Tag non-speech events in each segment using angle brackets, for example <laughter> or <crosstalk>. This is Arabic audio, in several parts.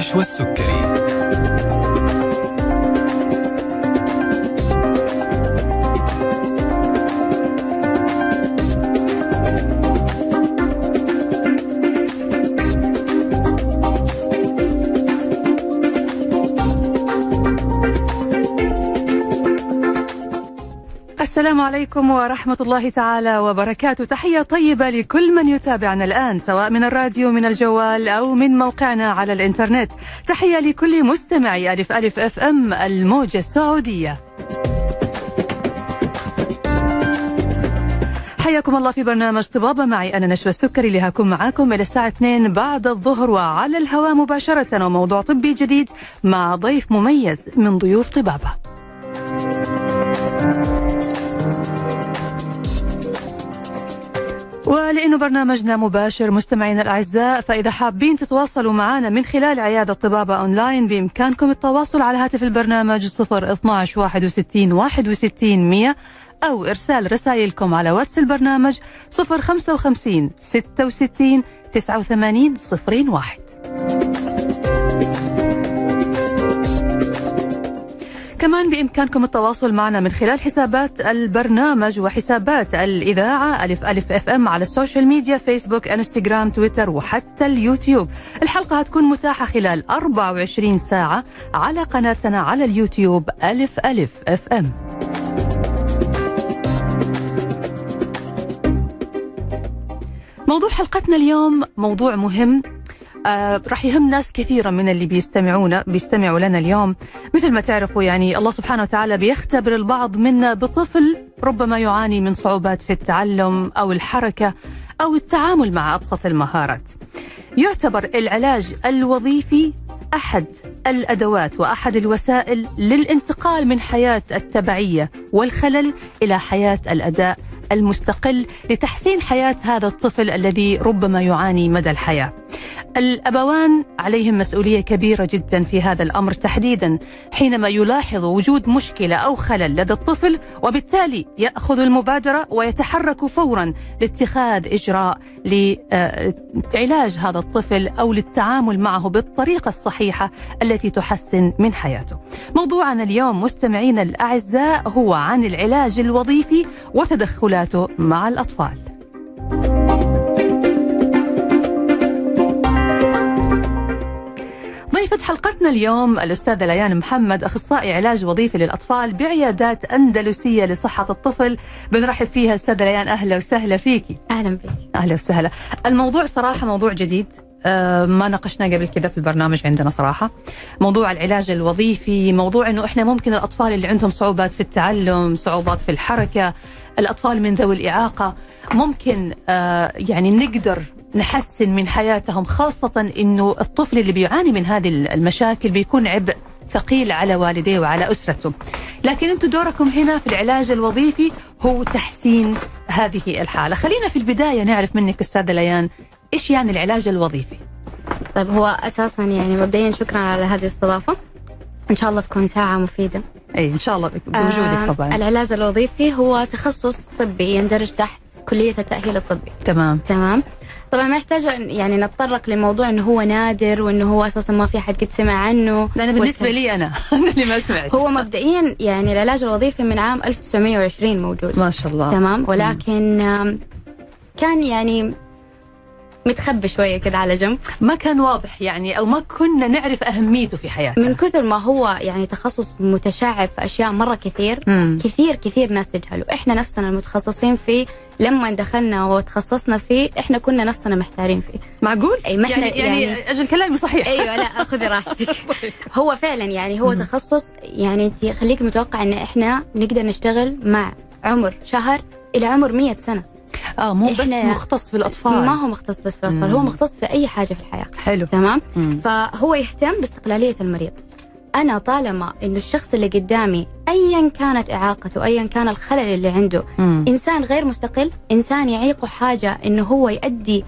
نشوى السكري عليكم ورحمة الله تعالى وبركاته. تحية طيبة لكل من يتابعنا الآن سواء من الراديو من الجوال أو من موقعنا على الإنترنت. تحية لكل مستمعي ألف ألف FM الموجة السعودية. حياكم الله في برنامج طبابة معي أنا نشوى السكري اللي هكون معاكم إلى الساعة 2 بعد الظهر وعلى الهواء مباشرة وموضوع طبي جديد مع ضيف مميز من ضيوف طبابة. ولأنه برنامجنا مباشر مستمعينا الأعزاء فإذا حابين تتواصلوا معنا من خلال عيادة طبابة أونلاين بإمكانكم التواصل على هاتف البرنامج 0 12 61 61 100 أو إرسال رسائلكم على واتس البرنامج 055 66 89 01 كمان بإمكانكم التواصل معنا من خلال حسابات البرنامج وحسابات الإذاعة ألف ألف FM على ال social media فيسبوك إنستغرام تويتر وحتى اليوتيوب. الحلقة هتكون متاحة خلال 24 ساعة على قناتنا على اليوتيوب ألف ألف أف أم. موضوع حلقتنا اليوم موضوع مهم. آه راح يهم ناس كثيرة من اللي بيستمعونا بيستمعوا لنا اليوم. مثل ما تعرفوا يعني الله سبحانه وتعالى بيختبر البعض منا بطفل ربما يعاني من صعوبات في التعلم أو الحركة أو التعامل مع أبسط المهارات. يعتبر العلاج الوظيفي أحد الأدوات وأحد الوسائل للانتقال من حياة التبعية والخلل إلى حياة الأداء المستقل لتحسين حياة هذا الطفل الذي ربما يعاني مدى الحياة. الأبوان عليهم مسؤولية كبيرة جدا في هذا الأمر تحديدا حينما يلاحظ وجود مشكلة أو خلل لدى الطفل وبالتالي يأخذ المبادرة ويتحرك فورا لاتخاذ إجراء لعلاج هذا الطفل أو للتعامل معه بالطريقة الصحيحة التي تحسن من حياته. موضوعنا اليوم مستمعينا الأعزاء هو عن العلاج الوظيفي وتدخلاته مع الأطفال. ضيفة حلقتنا اليوم الأستاذة ليان محمد أخصائي علاج وظيفي للأطفال بعيادات أندلسية لصحة الطفل. بنرحب فيها أستاذة ليان أهلا وسهلا فيكي أهلا بك. أهلا وسهلا. الموضوع صراحة موضوع جديد آه، ما ناقشناه قبل كذا في البرنامج عندنا صراحة. موضوع العلاج الوظيفي موضوع أنه إحنا ممكن الأطفال اللي عندهم صعوبات في التعلم صعوبات في الحركة الأطفال من ذوي الإعاقة ممكن آه، يعني نقدر نحسن من حياتهم خاصة أنه الطفل اللي بيعاني من هذه المشاكل بيكون عبء ثقيل على والديه وعلى أسرته. لكن أنتم دوركم هنا في العلاج الوظيفي هو تحسين هذه الحالة. خلينا في البداية نعرف منك أستاذة ليان إيش يعني العلاج الوظيفي؟ طيب هو أساسا يعني مبدئيا شكرا على هذه الاستضافة. إن شاء الله تكون ساعة مفيدة. أي إن شاء الله بوجودك آه طبعا. العلاج الوظيفي هو تخصص طبي يندرج تحت كلية التأهيل الطبي. تمام. تمام. طبعا ما يحتاج يعني نتطرق لموضوع إنه هو نادر وإنه هو أساسا ما في حد قد سمع عنه. أنا بالنسبة والك- لي أنا. <laughs> أنا اللي ما سمعت. هو مبدئيا يعني العلاج الوظيفي من عام 1920 موجود. ما شاء الله. تمام. ولكن كان يعني متخبي شوية كده على جنب. ما كان واضح يعني أو ما كنا نعرف أهميته في حياتنا. من كثر ما هو يعني تخصص متشعب في أشياء مرة كثير مم. كثير كثير ناس تجهله. إحنا نفسنا المتخصصين فيه لما دخلنا وتخصصنا فيه إحنا كنا نفسنا محتارين فيه. معقول؟ أي ما إحنا- يعني, يعني, يعني- أجل كلامي صحيح. أيوه لا خذي <laughs> راحتك. هو فعلا يعني هو تخصص يعني أنت خليك متوقع إن إحنا نقدر نشتغل مع عمر شهر إلى عمر 100 سنة. آه مو بس مختص بالأطفال ما هو مختص بس في الاطفال مم. هو مختص في أي حاجة في الحياة حلو تمام مم. فهو يهتم باستقلالية المريض أنا طالما إنه الشخص اللي قدامي ايا كانت إعاقته ايا كان الخلل اللي عنده مم. إنسان غير مستقل إنسان يعيقه حاجة إنه هو يؤدي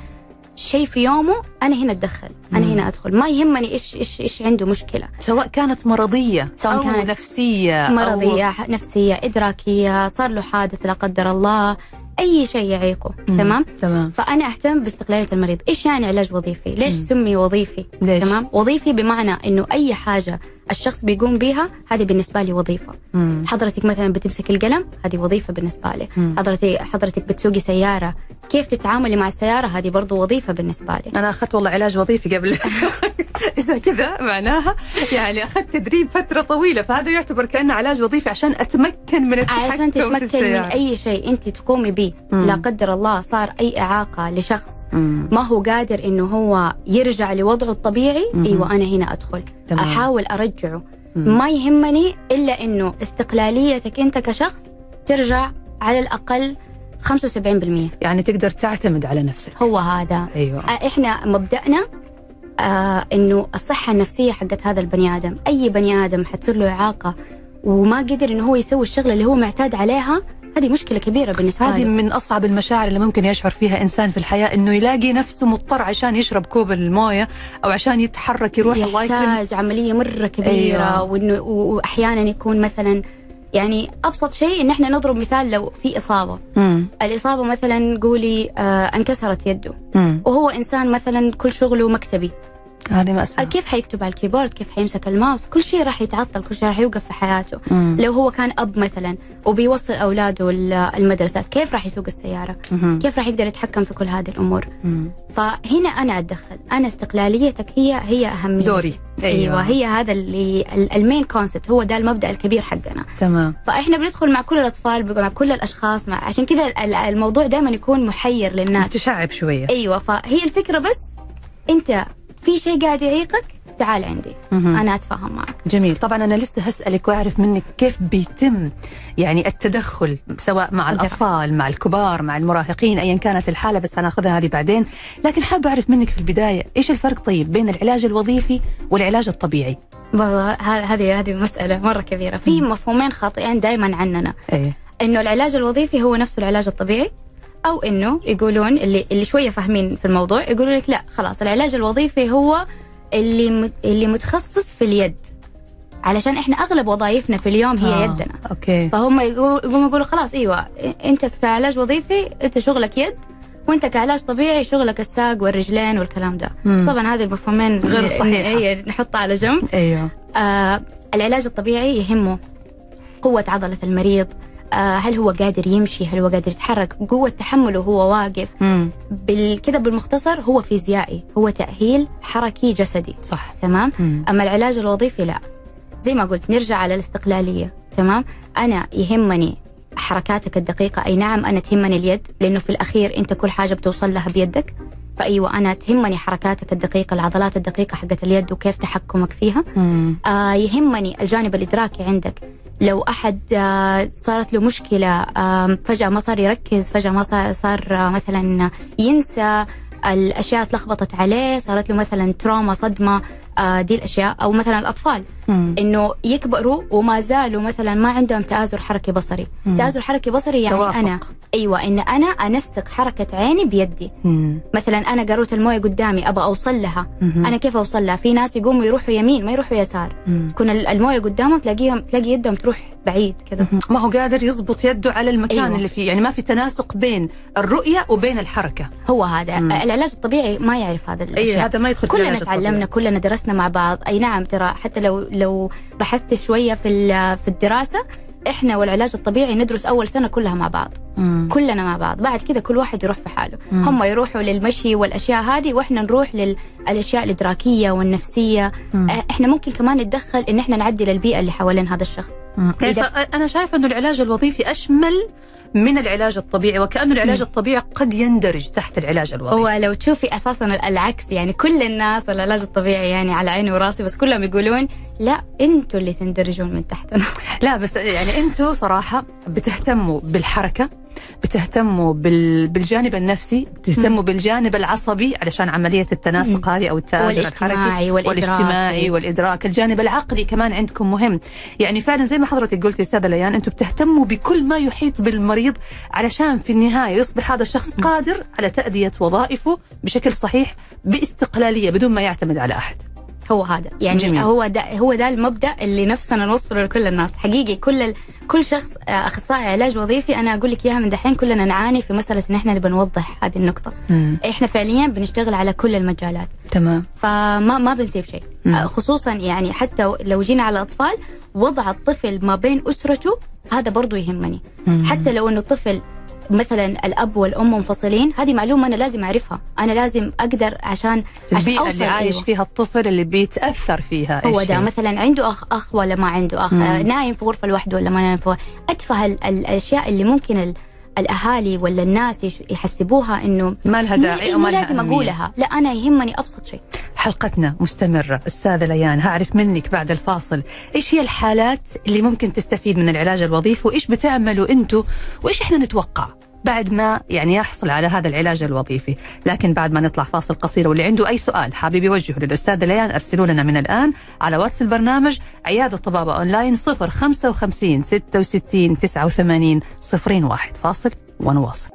شيء في يومه أنا هنا أتدخل أنا مم. هنا أدخل ما يهمني إيش إيش إيش عنده مشكلة سواء كانت مرضية سواء أو كانت نفسية أو- مرضية ح- نفسية إدراكية صار له حادث لا قدر الله أي شيء يعيقه. تمام تمام فأنا أهتم باستقلالية المريض إيش يعني علاج وظيفي ليش مم. سمي وظيفي ليش؟ تمام وظيفي بمعنى إنه أي حاجة الشخص بيقوم بها هذه بالنسبة لي وظيفة مم. حضرتك مثلا بتمسك القلم هذه وظيفة بالنسبة لي مم. حضرتك حضرتك بتسوقي سيارة كيف تتعاملي مع السيارة هذه برضو وظيفة بالنسبة لي أنا أخذت والله علاج وظيفي قبل <laughs> إذا كذا معناها يعني أخذت تدريب فترة طويلة فهذا يعتبر كأنه علاج وظيفي عشان أتمكن من التحكم عشان تتمكن من. أي شيء أنت تقومي به. لا قدر الله صار أي إعاقة لشخص مم. ما هو قادر إنه هو يرجع لوضعه الطبيعي مم. أيوه أنا هنا أدخل تمام. أحاول مم. ما يهمني إلا إنه استقلاليتك أنت كشخص ترجع على الأقل 75% يعني تقدر تعتمد على نفسك. هو هذا. أيوه. آه، إحنا مبدأنا آه إنه الصحة النفسية حقت هذا البني آدم، أي بني آدم حتصير له إعاقة وما قدر إنه هو يسوي الشغلة اللي هو معتاد عليها هذه مشكلة كبيرة بالنسبة هذه له من أصعب المشاعر اللي ممكن يشعر فيها إنسان في الحياة إنه يلاقي نفسه مضطر عشان يشرب كوب الموية أو عشان يتحرك يروح الله يحتاج عملية مرة كبيرة أيوة. وإنه وأحيانا يكون مثلا يعني أبسط شيء إن إحنا نضرب مثال لو في إصابة، مم. الإصابة مثلا قولي آه انكسرت يده مم. وهو إنسان مثلا كل شغله مكتبي، هذه مأساة كيف حيكتب على الكيبورد؟ كيف حيمسك الماوس؟ كل شيء راح يتعطل كل شيء راح يوقف في حياته. مم. لو هو كان أب مثلا وبيوصل أولاده ال- المدرسة كيف راح يسوق السيارة؟ مم. كيف راح يقدر يتحكم في كل هذه الأمور؟ مم. فهنا أنا أتدخل. أنا استقلاليتك هي هي أهمية. دوري. أيوه. هي هذا اللي ال- المين كونسبت هو ده المبدأ الكبير حقنا. تمام. فإحنا بندخل مع كل الأطفال مع كل الأشخاص مع عشان كذا ال- الموضوع دائما يكون محير للناس. متشعب شوية. أيوه فهي الفكرة بس أنت في شيء قاعد يعيقك؟ تعال عندي. مهم. أنا أتفاهم معك. جميل. طبعا أنا لسه هسألك وأعرف منك كيف بيتم يعني التدخل سواء مع. الأطفال مع الكبار مع المراهقين ايا كانت الحالة بس أنا أخذها هذه بعدين. لكن حابه أعرف منك في البداية إيش الفرق طيب بين العلاج الوظيفي والعلاج الطبيعي؟ والله هذه هذه مسألة مرة كبيرة. في مفهومين خاطئين دائما عننا. إيه. إنه العلاج الوظيفي هو نفسه العلاج الطبيعي أو إنه يقولون اللي اللي شوية فاهمين في الموضوع يقولوا لك لا خلاص العلاج الوظيفي هو اللي اللي متخصص في اليد. علشان إحنا أغلب وظائفنا في اليوم هي آه، يدنا. أوكي. فهم يقولوا يقوموا يقولوا خلاص إيوه أنت كعلاج وظيفي أنت شغلك يد وأنت كعلاج طبيعي شغلك الساق والرجلين والكلام ده. مم. طبعا هذه المفهومين غير صحيحة. هي نحطها على جنب. أيوه. آه العلاج الطبيعي يهمه قوة عضلة المريض هل هو قادر يمشي؟ هل هو قادر يتحرك؟ قوة تحمله وهو واقف. بالكذا بالمختصر هو فيزيائي هو تأهيل حركي جسدي. صح. تمام؟ مم. أما العلاج الوظيفي لا. زي ما قلت نرجع على الاستقلالية. تمام؟ أنا يهمني حركاتك الدقيقة. أي نعم أنا تهمني اليد لأنه في الأخير أنت كل حاجة بتوصل لها بيدك. فأيوة أنا تهمني حركاتك الدقيقة العضلات الدقيقة حقت اليد وكيف تحكمك فيها. مم. آه يهمني الجانب الإدراكي عندك. لو أحد آه صارت له مشكلة آه فجأة ما صار يركز فجأة ما صار, آه مثلا ينسى الأشياء تلخبطت عليه صارت له مثلا تروما صدمة. دي الأشياء أو مثلا الأطفال مم. إنه يكبروا وما زالوا مثلا ما عندهم تآزر حركي بصري مم. تآزر حركي بصري يعني توافق. أنا أيوة إن أنا أنسق حركة عيني بيدي مم. مثلا أنا قاروت الموية قدامي أبغى أوصل لها مهم. أنا كيف أوصل لها في ناس يقوموا يروحوا يمين ما يروحوا يسار مم. تكون الموية قدامهم تلاقيهم تلاقي يدهم تروح بعيد كذا ما هو قادر يضبط يده على المكان أيوة. أيوة. اللي فيه يعني ما في تناسق بين الرؤية وبين الحركة هو هذا مم. العلاج الطبيعي ما يعرف هذا الأشياء هذا ما يدخل كلنا تعلمنا. كلنا درسنا مع بعض. أي نعم ترى حتى لو لو بحثت شوية في ال- في الدراسة إحنا والعلاج الطبيعي ندرس أول سنة كلها مع بعض. مم. كلنا مع بعض. بعد كذا كل واحد يروح في حاله. مم. هم يروحوا للمشي والأشياء هذه وإحنا نروح للاشياء الإدراكية والنفسية. مم. آه، إحنا ممكن كمان نتدخل إن إحنا نعدل البيئة اللي حوالين هذا الشخص. أنا شايفة إنه العلاج الوظيفي أشمل من العلاج الطبيعي وكانه العلاج. الطبيعي قد يندرج تحت العلاج الوظيفي هو لو تشوفي أساسا العكس يعني كل الناس العلاج الطبيعي يعني على عيني وراسي بس كلهم يقولون لا أنتوا اللي تندرجون من تحتنا. لا بس يعني أنتم صراحة بتهتموا بالحركة بتهتموا بال... بالجانب النفسي بتهتموا بالجانب العصبي علشان عملية التناسق هذه أو التوازن الحركي والاجتماعي والإدراكي. والإدراك. الجانب العقلي كمان عندكم مهم. يعني فعلا زي ما حضرتك قلتي أستاذة ليان أنتم بتهتموا بكل ما يحيط بالمريض علشان في النهاية يصبح هذا الشخص قادر على تأدية وظائفه بشكل صحيح باستقلالية بدون ما يعتمد على أحد. هو هذا يعني جميل. هو ده هو ده المبدأ اللي نفسنا نوصله لكل الناس حقيقي كل ال... كل شخص آه، أخصائي علاج وظيفي أنا أقول لك إياها من دحين كلنا نعاني في مسألة إن إحنا نبغى نوضح هذه النقطة مم. إحنا فعليا بنشتغل على كل المجالات تمام فما ما بنسيب شيء مم. آه، خصوصا يعني حتى لو جينا على الأطفال وضع الطفل ما بين أسرته هذا برضو يهمني مم. حتى لو إنه الطفل مثلا الأب والأم منفصلين هذه معلومة أنا لازم أعرفها أنا لازم أقدر عشان عشان البيئة أوصل اللي عايش أيوة. فيها الطفل اللي بيتأثر فيها هو ده؟ مثلا عنده أخ أخ ولا ما عنده أخ مم. نايم في غرفة لوحده ولا ما نايم في غرفة. أتفه ال- الأشياء اللي ممكن ال- الأهالي ولا الناس يحسبوها إنه ما لها داعي مو ما لازم أهمية. أقولها. لا أنا يهمني أبسط شيء. حلقتنا مستمرة. أستاذة ليان حنعرف منك بعد الفاصل. إيش هي الحالات اللي ممكن تستفيد من العلاج الوظيفي؟ وإيش بتعملوا أنتوا؟ وإيش إحنا نتوقع؟ بعد ما يعني يحصل على هذا العلاج الوظيفي. لكن بعد ما نطلع فاصل قصير واللي عنده أي سؤال حابب يوجهه للأستاذة ليان أرسلوا لنا من الآن على واتس البرنامج عيادة طبابة أونلاين 055 66 89 01 فاصل ونواصل.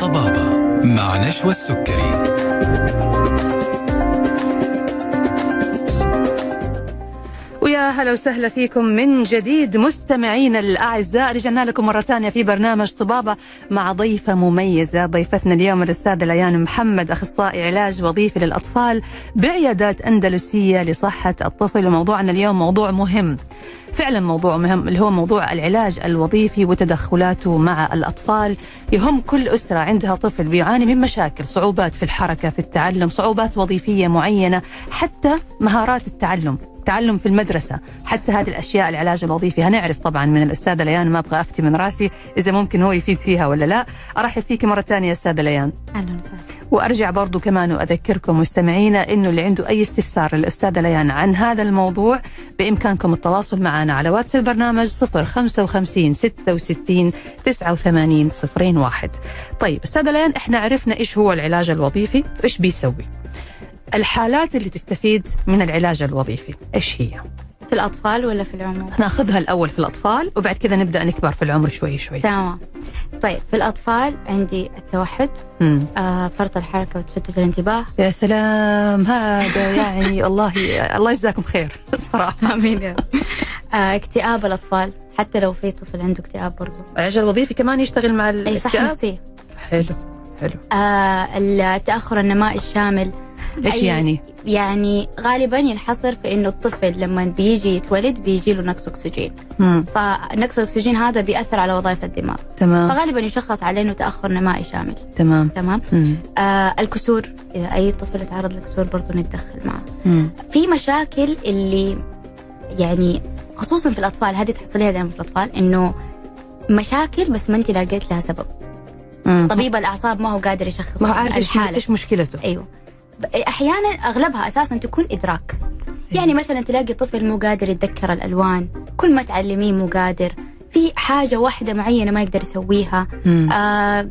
طبابة مع نشوى السكري. ويا هلا وسهلا فيكم من جديد. مستمعينا الأعزاء رجعنا لكم مرة ثانية في برنامج طبابة مع ضيفة مميزة. ضيفتنا اليوم الأستاذة ليان محمد أخصائي علاج وظيفي للأطفال بعيادات أندلسية لصحة الطفل. وموضوعنا اليوم موضوع مهم فعلا موضوع مهم اللي هو موضوع العلاج الوظيفي وتدخلاته مع الأطفال. يهم كل أسرة عندها طفل بيعاني من مشاكل صعوبات في الحركة في التعلم صعوبات وظيفية معينة حتى مهارات التعلم. تعلم في المدرسة حتى هذه الأشياء العلاج الوظيفي. هنعرف طبعا من الأستاذة ليان ما أبغى أفتي من رأسي إذا ممكن هو يفيد فيها ولا لا. أرحب فيك مرة ثانية أستاذة ليان. أهلا وسهلا. وأرجع برضو كمان وأذكركم مستمعينا إنه اللي عنده أي استفسار للأستاذة ليان عن هذا الموضوع بإمكانكم التواصل معنا على واتس البرنامج 055 66 89 01 طيب أستاذة ليان إحنا عرفنا إيش هو العلاج الوظيفي وإيش بيسوي؟ الحالات اللي تستفيد من العلاج الوظيفي إيش هي؟ في الأطفال ولا في العموم ناخذها الأول في الأطفال وبعد كذا نبدأ نكبر في العمر شوي شوي. تمام. طيب في الأطفال عندي التوحد مم. آه فرط الحركة وتشتت الانتباه. يا سلام هذا <laughs> يعني الله الله يجزاكم خير <laughs> صراحة. آمين يا. آه اكتئاب الأطفال حتى لو في طفل عنده اكتئاب برضو. العلاج الوظيفي كمان يشتغل مع الاكتئاب؟ نفسيه حلو حلو. آه التأخر النمائي الشامل إيش يعني؟ يعني غالبا ينحصر في إنه الطفل لما بيجي يتولد بيجي له نقص أكسجين. مم. فنقص الاكسجين هذا بيأثر على وظائف الدماغ. تمام. فغالبا يشخص عليه إنه تأخر نمائي شامل. تمام. تمام؟ مم. آه الكسور. إذا أي طفل يتعرض للكسور برضه نتدخل معه. مم. في مشاكل اللي يعني خصوصا في الأطفال هذه تحصليها دائما في الأطفال إنه مشاكل بس ما أنت لقيت لها سبب. مم. طبيب الأعصاب ما هو قادر يشخص ما هو عارف الحالة. إيش مشكلته. أيوه. أحيانا أغلبها أساسا تكون إدراك يعني مثلا تلاقي طفل مو قادر يتذكر الألوان كل ما تعلميه مو قادر في حاجة واحدة معينة ما يقدر يسويها مم. آه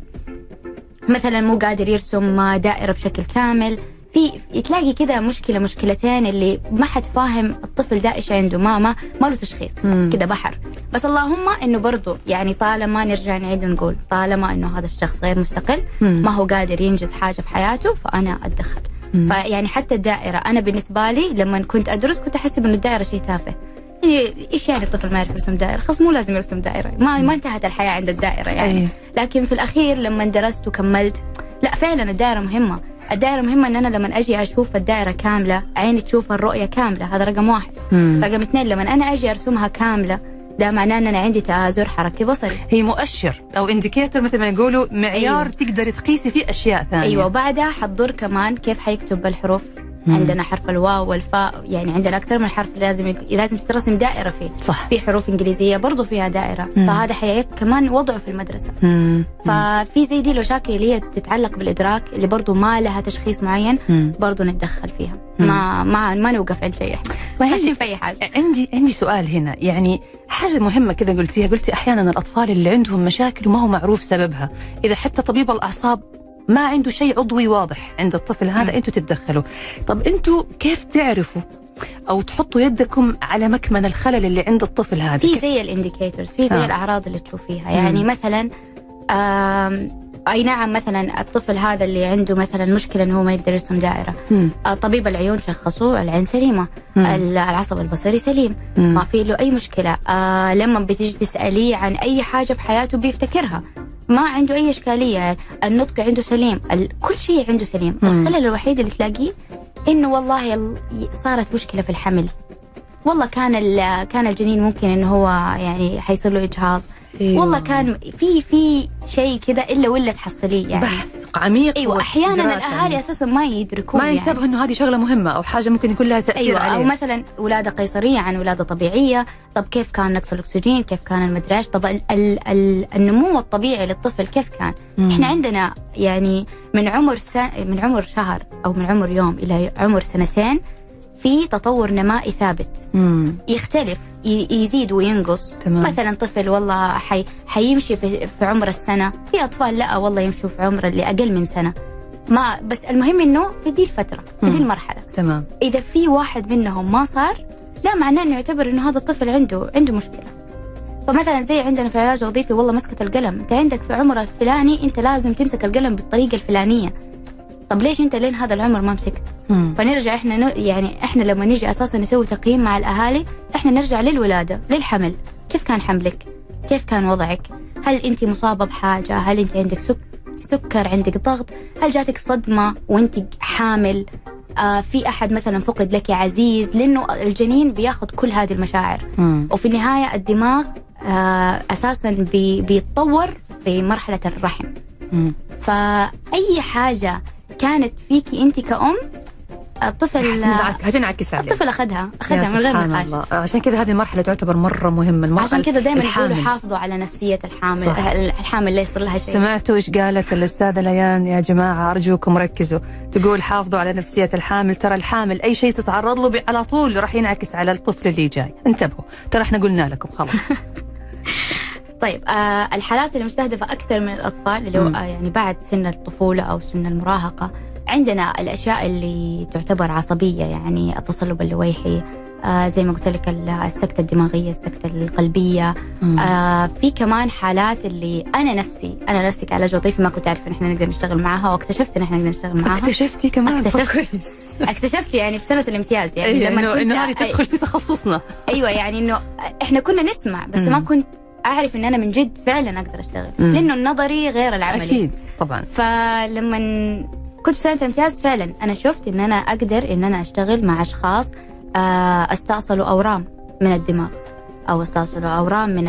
مثلا مو قادر يرسم دائرة بشكل كامل في تلاقي كذا مشكلة مشكلتين اللي ما حد فاهم الطفل ده إيش عنده ما ما ما له تشخيص. كذا بحر بس اللهم إنه برضو يعني طالما نرجع نعيد ونقول طالما إنه هذا الشخص غير مستقل مم. ما هو قادر ينجز حاجة في حياته فأنا أتدخل. فيعني حتى الدائرة أنا بالنسبة لي لما كنت أدرس كنت احسب انه الدائرة شيء تافه. يعني إيش يعني الطفل ما يعرف يرسم دائرة؟ خلاص مو لازم يرسم دائرة. ما ما انتهت الحياة عند الدائرة يعني. أيه. لكن في الأخير لما درست وكملت لا فعلا الدائرة مهمة. الدائرة مهمة إن أنا لما أجي أشوف الدائرة كاملة عيني تشوف الرؤية كاملة. هذا رقم واحد. مم. رقم اثنين لما أنا أجي أرسمها كاملة ده معناه إن أنا عندي تآزر حركي بصري. هي مؤشر أو indicator مثل ما يقولوا معيار أيوه. تقدري تقيسي فيه أشياء ثانية. أيوه وبعدها حتضر كمان كيف حيكتب الحروف مم. عندنا حرف الواو والفاء يعني عندنا أكثر من حرف لازم. لازم تترسم دائرة فيه صح في حروف إنجليزية برضو فيها دائرة مم. فهذا حيعيق كمان وضعه في المدرسة مم. ففي زي دي المشاكل اللي هي تتعلق بالإدراك اللي برضو ما لها تشخيص معين مم. برضو نتدخل فيها مم. ما ما ما نوقف عند شيء ماشيين في أي حاجة عندي عندي سؤال هنا يعني حاجة مهمة كذا قلتيها قلتي أحيانا الأطفال اللي عندهم مشاكل وما هو معروف سببها إذا حتى طبيب الأعصاب ما عنده شيء عضوي واضح عند الطفل هذا مم. أنتوا تتدخلوا طب أنتوا كيف تعرفوا أو تحطوا يدكم على مكمن الخلل اللي عند الطفل هذا في زي الإنديكيتورز في زي آه. الأعراض اللي تشوفيها يعني مثلا آم، أي نعم مثلا الطفل هذا اللي عنده مثلا مشكلة انه هو ما يقدر يرسم دائرة مم. آه، طبيب العيون شخصوه العين سليمة مم. ال- العصب البصري سليم مم. ما في له أي مشكلة آه لما بتيجي تسأليه عن أي حاجة بحياته بيفتكرها ما عنده أي إشكالية. النطق عنده سليم. كل شيء عنده سليم. الخلل الوحيد اللي تلاقيه إنه والله ال- صارت مشكلة في الحمل. والله كان كان الجنين ممكن إنه هو يعني حيصير له إجهاض. أيوة. والله كان في في شيء كده إلا ولا تحصليه يعني بحث عميق أيوه أحيانا. الأهالي أساسا ما يدركون ما يعني. ينتبهوا إنه هذه شغلة مهمة أو حاجة ممكن يكون لها تأثير أيوه عليه أو مثلا ولادة قيصرية عن ولادة طبيعية طب كيف كان نقص الأكسجين كيف كان المدري إيش طب ال ال ال النمو الطبيعي للطفل كيف كان مم. إحنا عندنا يعني من عمر. من عمر شهر أو من عمر يوم إلى عمر سنتين في تطور نمائي ثابت. مم. يختلف يزيد وينقص. تمام. مثلا طفل والله حي... حيمشي في... في عمر السنة. في أطفال لا والله يمشوا في عمر اللي أقل من سنة. ما بس المهم إنه في دي الفترة في دي. المرحلة. تمام. إذا في واحد منهم ما صار لا معناه إنه يعتبر إنه هذا الطفل عنده عنده مشكلة. فمثلا زي عندنا في العلاج الوظيفي والله مسكه القلم. أنت عندك في عمر الفلاني أنت لازم تمسك القلم بالطريقة الفلانية. طب ليش أنت لين هذا العمر ما مسكت؟ مم. فنرجع إحنا ن... يعني إحنا لما نيجي أساسا نسوي تقييم مع الأهالي إحنا نرجع للولادة للحمل. كيف كان حملك؟ كيف كان وضعك؟ هل أنت مصابة بحاجة؟ هل أنت عندك سك... سكر؟ عندك ضغط؟ هل جاتك صدمة وأنت حامل؟ آه في أحد مثلا فقد لك عزيز؟ لأنه الجنين بياخذ كل هذه المشاعر. مم. وفي النهاية الدماغ آه أساسا بي... بيتطور في مرحلة الرحم. مم. فأي حاجة كانت فيكي أنت كأم الطفل هتنعك- هتنعكس عليه. الطفل اخذها أخذها من غير نقاش الله. عشان كذا هذه المرحلة تعتبر مرة مهمة المرحلة عشان كذا دائما. يقولوا حافظوا على نفسية الحامل صح. الحامل لا يصير لها شيء. سمعتوا إيش قالت الأستاذة ليان؟ يا جماعة أرجوكم ركزوا. تقول حافظوا على نفسية الحامل. ترى الحامل أي شيء تتعرض له على طول راح ينعكس على الطفل اللي جاي. انتبهوا. ترى إحنا قلنا لكم خلاص. <laughs> <laughs> طيب آه الحالات اللي مستهدفه أكثر من الأطفال اللي هو. آه يعني بعد سن الطفولة أو سن المراهقة. عندنا الأشياء اللي تعتبر عصبية يعني التصلب اللويحي آه زي ما قلت لك ال- السكتة الدماغية السكتة القلبية مم. آه في كمان حالات اللي أنا نفسي أنا نفسي كعلاج وظيفي ما كنت أعرف إن إحنا نقدر نشتغل معاها واكتشفت إن إحنا نقدر نشتغل معاها اكتشفتي كمان اكتشفت. <laughs> اكتشفت يعني في سنه الامتياز يعني أيوه لما انه كنت إنه هذه أ- تدخل في تخصصنا أيوه يعني إنه إحنا كنا نسمع بس مم. ما كنت أعرف إن أنا من جد فعلا أقدر أشتغل مم. لأنه النظري غير العملي أكيد طبعا فلما كنت في سنة الامتياز فعلا أنا شفت إن أنا أقدر إن أنا أشتغل مع أشخاص آه، أستأصلوا أورام من الدماغ أو أستأصلوا أورام من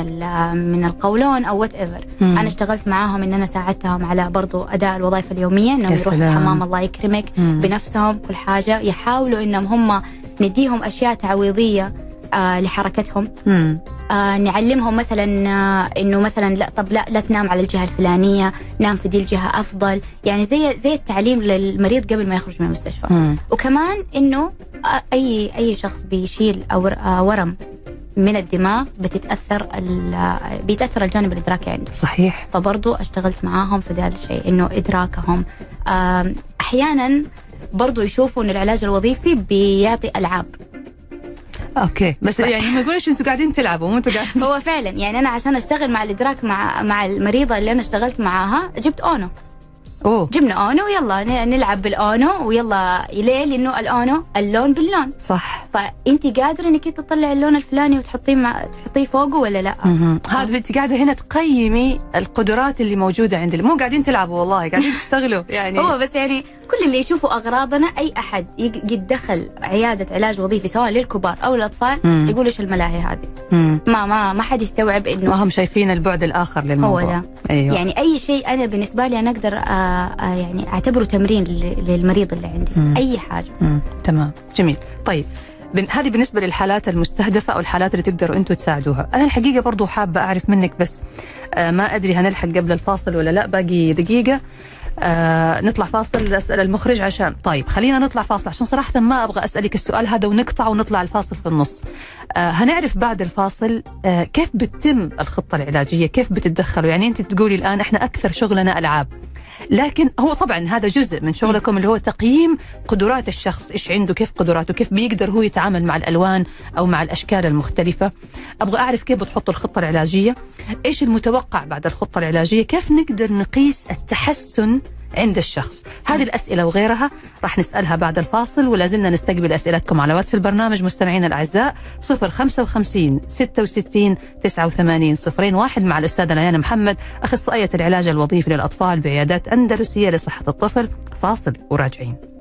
من القولون أو whatever. أنا اشتغلت معاهم إن أنا ساعدتهم على برضو أداء الوظائف اليومية إنهم يروحوا. الحمام الله يكرمك مم. بنفسهم كل حاجة يحاولوا إنهم هم نديهم أشياء تعويضية آه لحركتهم. مم. آه نعلمهم مثلا آه إنه مثلا لا طب لا لا تنام على الجهة الفلانية نام في دي الجهة أفضل. يعني زي زي التعليم للمريض قبل ما يخرج من المستشفى. مم. وكمان إنه آه، أي أي شخص بيشيل أو آه، ورم من الدماغ بتتأثر بيتأثر الجانب الإدراكي عنده صحيح. فبرضو أشتغلت معاهم في ذا الشيء إنه إدراكهم. أحيانا برضو يشوفوا ان العلاج الوظيفي بيعطي ألعاب. أوكي بس يعني ما يقولوش أنتوا قاعدين تلعبوا مو قاعدين هو فعلا يعني أنا عشان أشتغل مع الإدراك مع مع المريضة اللي أنا اشتغلت معاها جبت أونو. أوه. جبنا اونو ويلا نلعب بالاونو ويلا ليه لأنه الاونو اللون باللون. صح. فانت قادرة إنك أنت تطلعي اللون الفلاني وتحطيه مع تحطيه فوقه ولا لا. هذا انت قاعدة هنا تقيمي القدرات اللي موجودة عند مو قاعدين تلعبوا والله قاعدين <laughs> تشتغلوا يعني. هو بس يعني كل اللي يشوفوا أغراضنا أي أحد يق- يتدخل عيادة علاج وظيفي سواء للكبار أو الأطفال مم. يقول إيش الملاهي هذه؟ مم. ما ما ما حد يستوعب إنه ما هم شايفين البعد الآخر للموضوع. هو ده. أيوه. يعني أي شيء أنا بالنسبة لي أنا أقدر آه يعني أعتبره تمرين لل- للمريض اللي عندي. مم. أي حاجة. مم. تمام. جميل. طيب هذه بالنسبة للحالات المستهدفة أو الحالات اللي تقدروا أنتم تساعدوها. أنا الحقيقة برضو حابة أعرف منك بس آه ما أدري هنلحق قبل الفاصل ولا لا باقي دقيقة. آه نطلع فاصل أسأل المخرج عشان. طيب خلينا نطلع فاصل عشان صراحة ما أبغى أسألك السؤال هذا ونقطع ونطلع الفاصل في النص. آه هنعرف بعد الفاصل آه كيف بتتم الخطة العلاجية؟ كيف بتتدخلوا؟ يعني أنت بتقولي الآن إحنا أكثر شغلنا ألعاب. لكن هو طبعا هذا جزء من شغلكم اللي هو تقييم قدرات الشخص إيش عنده كيف قدراته كيف بيقدر هو يتعامل مع الألوان أو مع الأشكال المختلفة. أبغى أعرف كيف بتحطوا الخطة العلاجية؟ إيش المتوقع بعد الخطة العلاجية؟ كيف نقدر نقيس التحسن عند الشخص. هذه الأسئلة وغيرها راح نسألها بعد الفاصل ولا زلنا نستقبل أسئلتكم على واتس البرنامج. مستمعينا الأعزاء 055 66 89 01 مع الأستاذة ليان محمد أخصائية العلاج الوظيفي للأطفال بعيادات أندلسية لصحة الطفل. فاصل وراجعين.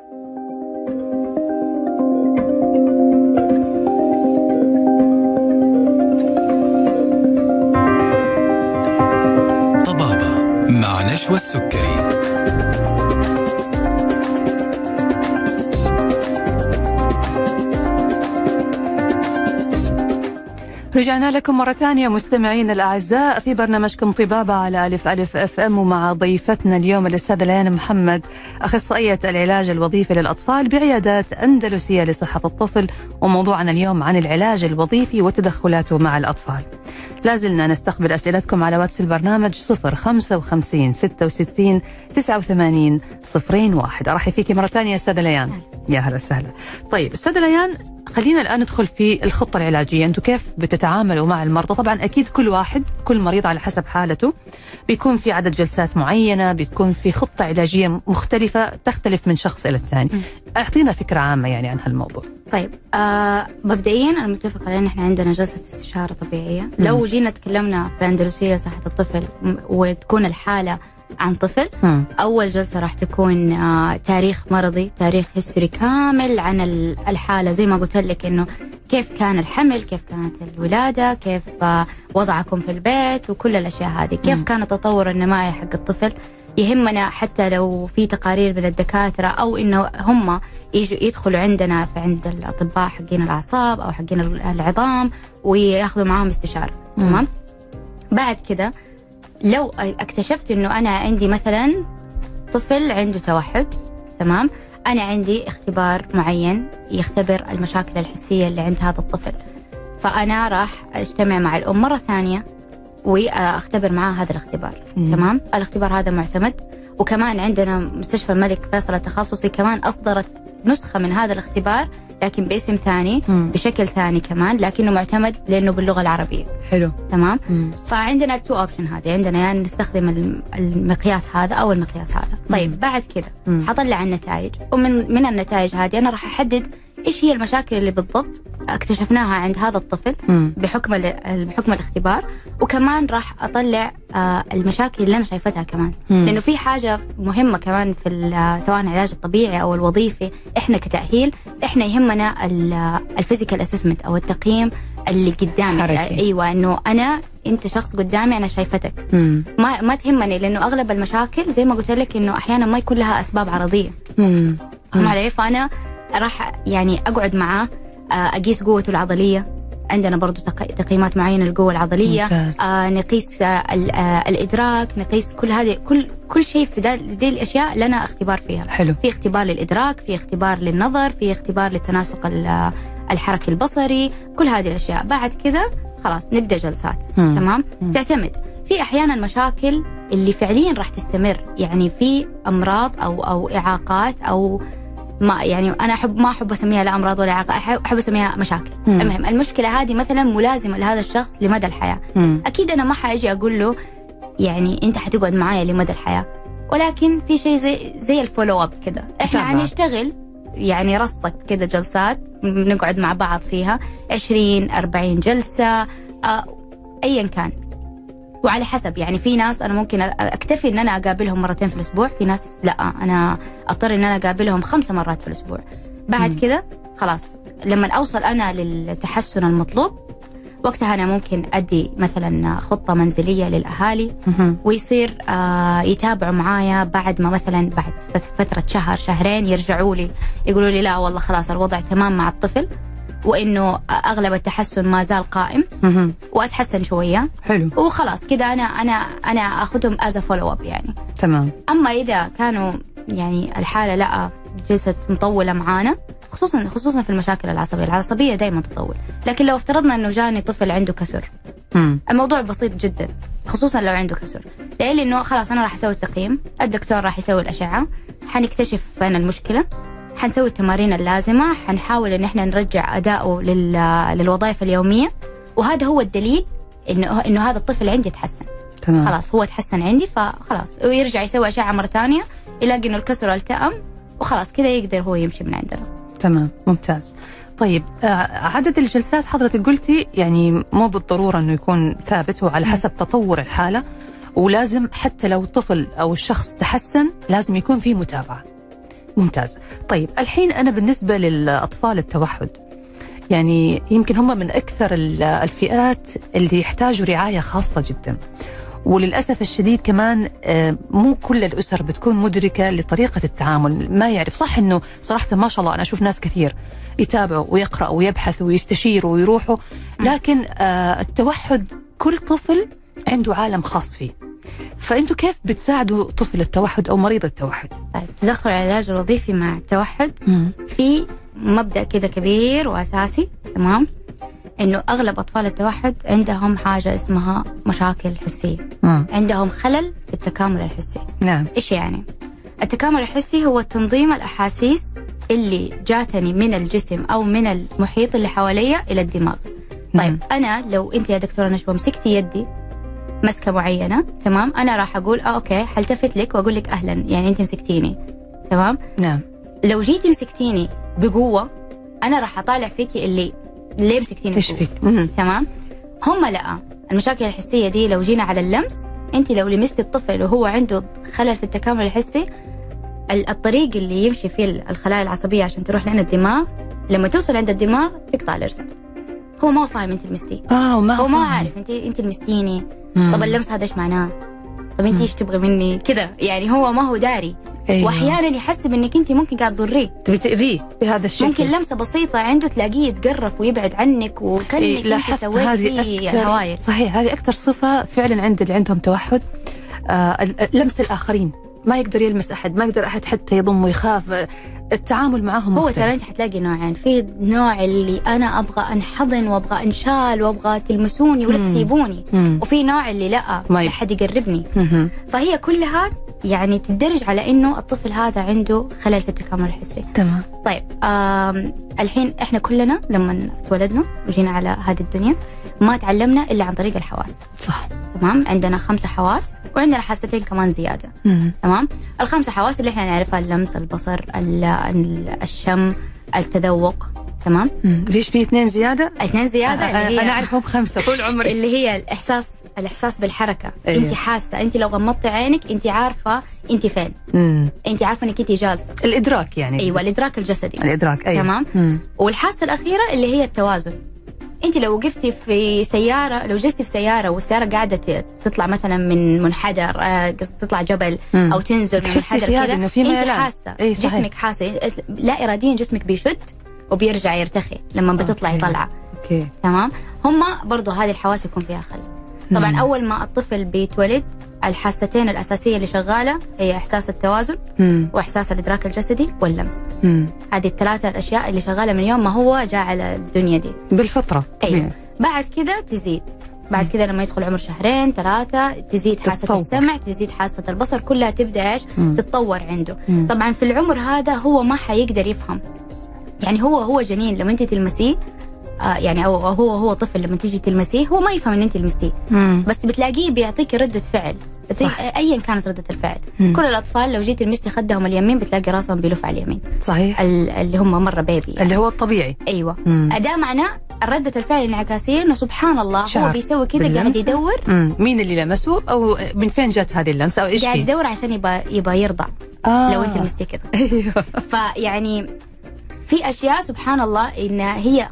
مع نشوى السكري. رجعنا لكم مرة ثانية مستمعين الأعزاء في برنامجكم طبابة على ألف ألف أف أم ومع ضيفتنا اليوم الأستاذة ليان محمد أخصائية العلاج الوظيفي للأطفال بعيادات أندلسية لصحة الطفل وموضوعنا اليوم عن العلاج الوظيفي وتدخلاته مع الأطفال. لازلنا نستقبل أسئلتكم على واتس البرنامج 055 66 89 01 أرحب فيك مرة ثانية أستاذة ليان. يا هلا وسهلا. طيب أستاذة ليان خلينا الآن ندخل في الخطة العلاجية. أنتم كيف بتتعاملوا مع المرضى؟ طبعا أكيد كل واحد كل مريض على حسب حالته. بيكون في عدد جلسات معينة بتكون في خطة علاجية مختلفة تختلف من شخص إلى الثاني. أعطينا فكرة عامة يعني عن هالموضوع. طيب آه مبدئيا أنا متفقة لأن إحنا عندنا جلسة استشارة طبيعية. لو جينا تكلمنا في أندلسية صحة الطفل وتكون الحالة عن طفل مم. أول جلسة راح تكون آه تاريخ مرضي تاريخ هيستوري كامل عن ال- الحالة زي ما قلت لك إنه كيف كان الحمل كيف كانت الولادة كيف آه وضعكم في البيت وكل الأشياء هذه كيف مم. كان التطور النمائي حق الطفل يهمنا حتى لو في تقارير من الدكاترة أو إنه هم يجوا يدخلوا عندنا في عند الأطباء حقين الأعصاب أو حقين العظام وياخذوا معاهم استشارة. تمام بعد كده لو اكتشفت انه أنا عندي مثلا طفل عنده توحد تمام؟ أنا عندي اختبار معين يختبر المشاكل الحسية اللي عند هذا الطفل. فأنا راح أجتمع مع الأم مرة ثانية وأختبر معاه هذا الاختبار مم. تمام؟ الاختبار هذا معتمد. وكمان عندنا مستشفى الملك فيصل التخصصي كمان أصدرت نسخة من هذا الاختبار لكن باسم ثاني مم. بشكل ثاني كمان لكنه معتمد لأنه باللغة العربية. حلو. تمام؟ مم. فعندنا ال two option هذه. عندنا يعني نستخدم الم- المقياس هذا أو المقياس هذا. طيب بعد كذا مم. حطلع النتائج. ومن من النتائج هذه أنا راح أحدد إيش هي المشاكل اللي بالضبط اكتشفناها عند هذا الطفل. بحكم بحكم الاختبار وكمان راح أطلع آه، المشاكل اللي أنا شايفتها كمان مم. لأنه في حاجة مهمة كمان في سواء العلاج الطبيعي أو الوظيفي إحنا كتأهيل إحنا يهمنا ال physical assessment أو التقييم اللي قدامي حركي. أيوه إنه أنا أنت شخص قدامي أنا شايفتك مم. ما ما تهمني لأنه أغلب المشاكل زي ما قلت لك إنه أحيانا ما يكون لها أسباب عرضية. فاهم علي فأنا راح يعني أقعد معاه آه، أقيس قوته العضلية. عندنا برضو تق- تقييمات معينة للقوة العضلية. ممتاز. آه نقيس آه آه الإدراك نقيس كل هذه كل كل شيء في دي الأشياء لنا اختبار فيها. حلو. في اختبار للإدراك في اختبار للنظر في اختبار للتناسق ال- الحركي البصري كل هذه الأشياء. بعد كذا خلاص نبدأ جلسات. مم. تمام؟ مم. تعتمد. في أحيانا مشاكل اللي فعليا راح تستمر. يعني في أمراض أو أو إعاقات أو ما يعني أنا احب ما أحب أسميها لا أمراض ولا اعاقات احب أسميها مشاكل مم. المهم المشكلة هذه مثلا ملازمة لهذا الشخص لمدى الحياة مم. أكيد أنا ما حأجي أقول له يعني أنت حتقعد معايا لمدى الحياة ولكن في شيء زي زي الفولو اب كده إحنا. حنشتغل يعني رصة كده جلسات بنقعد مع بعض فيها 20 40 جلسة آه، ايا كان وعلى حسب يعني في ناس أنا ممكن أكتفي إن أنا أقابلهم مرتين في الأسبوع في ناس لا أنا أضطر إن أنا أقابلهم خمسة مرات في الأسبوع بعد. كده خلاص لما أوصل أنا للتحسن المطلوب وقتها أنا ممكن أدي مثلا خطة منزلية للأهالي. ويصير آه يتابعوا معايا بعد ما مثلا بعد فترة شهر شهرين يرجعوا لي يقولوا لي لا والله خلاص الوضع تمام مع الطفل وإنه أغلب التحسن ما زال قائم. وأتحسن شوية. حلو. وخلاص كده أنا أنا أنا أخذهم as follow up يعني. تمام. أما إذا كانوا يعني الحالة لأ جلسه مطولة معانا خصوصا خصوصا في المشاكل العصبية. العصبية دائما تطول. لكن لو افترضنا إنه جاني طفل عنده كسر. مم. الموضوع بسيط جدا خصوصا لو عنده كسر. ليه؟ لأنه خلاص أنا راح أسوي التقييم الدكتور راح يسوي الأشعة حنكتشف فين المشكلة. حنسوي التمارين اللازمة. حنحاول إن إحنا نرجع اداؤه لل- للوظائف اليومية. وهذا هو الدليل إنه إنه هذا الطفل عندي تحسن تمام. خلاص هو تحسن عندي فخلاص. ويرجع يسوي اشعه مرة ثانية يلاقي إنه الكسر التئم وخلاص كذا يقدر هو يمشي من عندنا تمام. ممتاز. طيب آه، عدد الجلسات حضرتك قلتي يعني مو بالضرورة إنه يكون ثابت هو على حسب تطور الحالة. ولازم حتى لو الطفل أو الشخص تحسن لازم يكون في متابعة. ممتاز. طيب الحين أنا بالنسبة للأطفال التوحد يعني يمكن هم من أكثر ال- الفئات اللي يحتاجوا رعاية خاصة جدا. وللأسف الشديد كمان آه، مو كل الأسر بتكون مدركة لطريقة التعامل. ما يعرف صح إنه صراحة ما شاء الله أنا أشوف ناس كثير يتابعوا ويقرأوا ويبحثوا ويستشيروا ويروحوا لكن آه، التوحد كل طفل عنده عالم خاص فيه. فأنتوا كيف بتساعدوا طفل التوحد أو مريض التوحد؟ طيب تدخل العلاج الوظيفي مع التوحد في مبدأ كده كبير وأساسي تمام؟ إنه أغلب أطفال التوحد عندهم حاجة اسمها مشاكل حسية. مم. عندهم خلل في التكامل الحسي. نعم. إيش يعني؟ التكامل الحسي هو تنظيم الأحاسيس اللي جاتني من الجسم أو من المحيط اللي حواليا إلى الدماغ. طيب أنا لو أنت يا دكتورة نشوى مسكتي يدي مسكة معينة تمام أنا راح أقول آه أوكي حلتفت لك وأقول لك أهلا يعني أنت مسكتيني تمام نعم لو جيتي مسكتيني بقوة أنا راح أطالع فيكي اللي ليه مسكتيني إيش؟ فيك. تمام هم لا المشاكل الحسية دي لو جينا على اللمس أنت لو لمستي الطفل وهو عنده خلل في التكامل الحسي ال- الطريق اللي يمشي فيه ال- الخلايا العصبية عشان تروح لين الدماغ لما توصل عند الدماغ تقطع الارسال هو ما هو فاهم أنت لمستيه آه وما هو ما فاهم. عارف أنت أنت لمستيني. طب اللمس هذا إيش معناه طب انت إيش تبغي مني؟ كذا يعني هو ما هو داري. أيوة. وأحيانا يحسب انك انت ممكن قاعد تضريه. تبي تأذيه بهذا الشكل. ممكن لمسة بسيطة عنده تلاقيه يتقرف ويبعد عنك وكأنك إيه، انت سويت هذه فيه أكثر الهواير صحيح هذه أكثر صفة فعلا عند اللي عندهم توحد. آه لمس الآخرين. ما يقدر يلمس أحد ما يقدر أحد حتى يضم ويخاف آه، التعامل معهم هو. ترى انت حتلاقي نوعين في نوع اللي أنا أبغى أنحضن وأبغى أنشال وأبغى تلمسوني ولا. تسيبوني. وفي نوع اللي لا ما يب- لا حد يقربني. فهي كلها يعني تندرج على إنه الطفل هذا عنده خلل في التكامل الحسي. تمام. طيب الحين إحنا كلنا لما اتولدنا وجينا على هذه الدنيا ما تعلمنا إلا عن طريق الحواس. صح. تمام؟ عندنا خمسة حواس وعندنا حاستين كمان زيادة. مم. تمام؟ الخمسة حواس اللي إحنا نعرفها اللمس البصر ال- ال- الشم التذوق. تمام؟ مم. ليش في اثنين زيادة؟ اثنين زيادة اللي هي أنا أعرفهم خمسة. طول عمري. اللي هي الإحساس الإحساس بالحركة. أيوه. انت حاسة. انت لو غمضتي عينك انت عارفة انت فين. مم. انت عارفة أنك انت جالسة. الإدراك يعني. أيوه الإدراك الجسدي. الإدراك أيوة. تمام. مم. والحاسة الأخيرة اللي هي التوازن. انت لو وقفتي في سيارة لو جلستي في سيارة والسيارة قاعدة ت- تطلع مثلا من منحدر آه، تطلع جبل مم. أو تنزل من منحدر كذا انت إيه، صحيح. جسمك حاسة. لا اراديا جسمك بيشد وبيرجع يرتخي لما بتطلعي أوكي. طلعة أوكي. تمام؟ هم برضو هذه الحواس يكون فيها خلل. طبعا مم. أول ما الطفل بيتولد الحاستين الأساسية اللي شغالة هي إحساس التوازن مم. وإحساس الإدراك الجسدي واللمس مم. هذه الثلاثة الأشياء اللي شغالة من يوم ما هو جاء على الدنيا دي بالفطرة أيوه بعد كذا تزيد بعد كذا لما يدخل عمر شهرين ثلاثة تزيد حاسة تتطور. السمع تزيد حاسة البصر كلها تبدأ إيش مم. تتطور عنده مم. طبعا في العمر هذا هو ما حيقدر يفهم يعني هو هو جنين لما أنت تلمسيه يعني أو هو هو طفل لما تيجي تلمسيه هو ما يفهم إن أنت لمستيه. بس بتلاقيه بيعطيك ردة فعل. صح. ايا كانت ردة الفعل مم. كل الأطفال لو جيت لمستي خدهم اليمين بتلاقي راسهم بيلف على اليمين صحيح ال- اللي هم مرة بيبي يعني. اللي هو الطبيعي أيوه مم. ده معناه ردة الفعل الانعكاسية إنه سبحان الله هو بيسوي كذا قاعد؟ يدور مم. مين اللي لمسه أو من فين جت هذه اللمسة أو إيش قاعد؟ يدور عشان يبغى يبغى يرضع آه. لو أنت لمستي كذا <laughs> أيوه فيعني في أشياء سبحان الله انها هي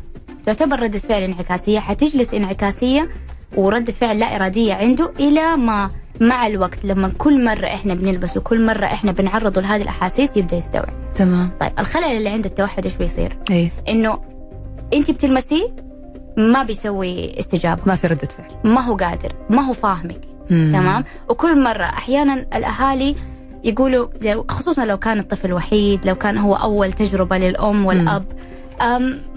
تعتبر ردة فعل انعكاسية حتجلس انعكاسية وردة فعل لا إرادية عنده إلى ما مع الوقت لما كل مرة إحنا بنلبس وكل مرة إحنا بنعرضه لهذه الأحاسيس يبدأ يستوعب. تمام. طيب الخلل اللي عند التوحد إيش بيصير؟ إيه. إنه أنت بتلمسيه ما بيسوي استجابة. ما في ردة فعل. ما هو قادر ما هو فاهمك. مم. تمام؟ وكل مرة أحيانا الأهالي يقولوا لو- خصوصا لو كان الطفل وحيد لو كان هو أول تجربة للأم والأب أم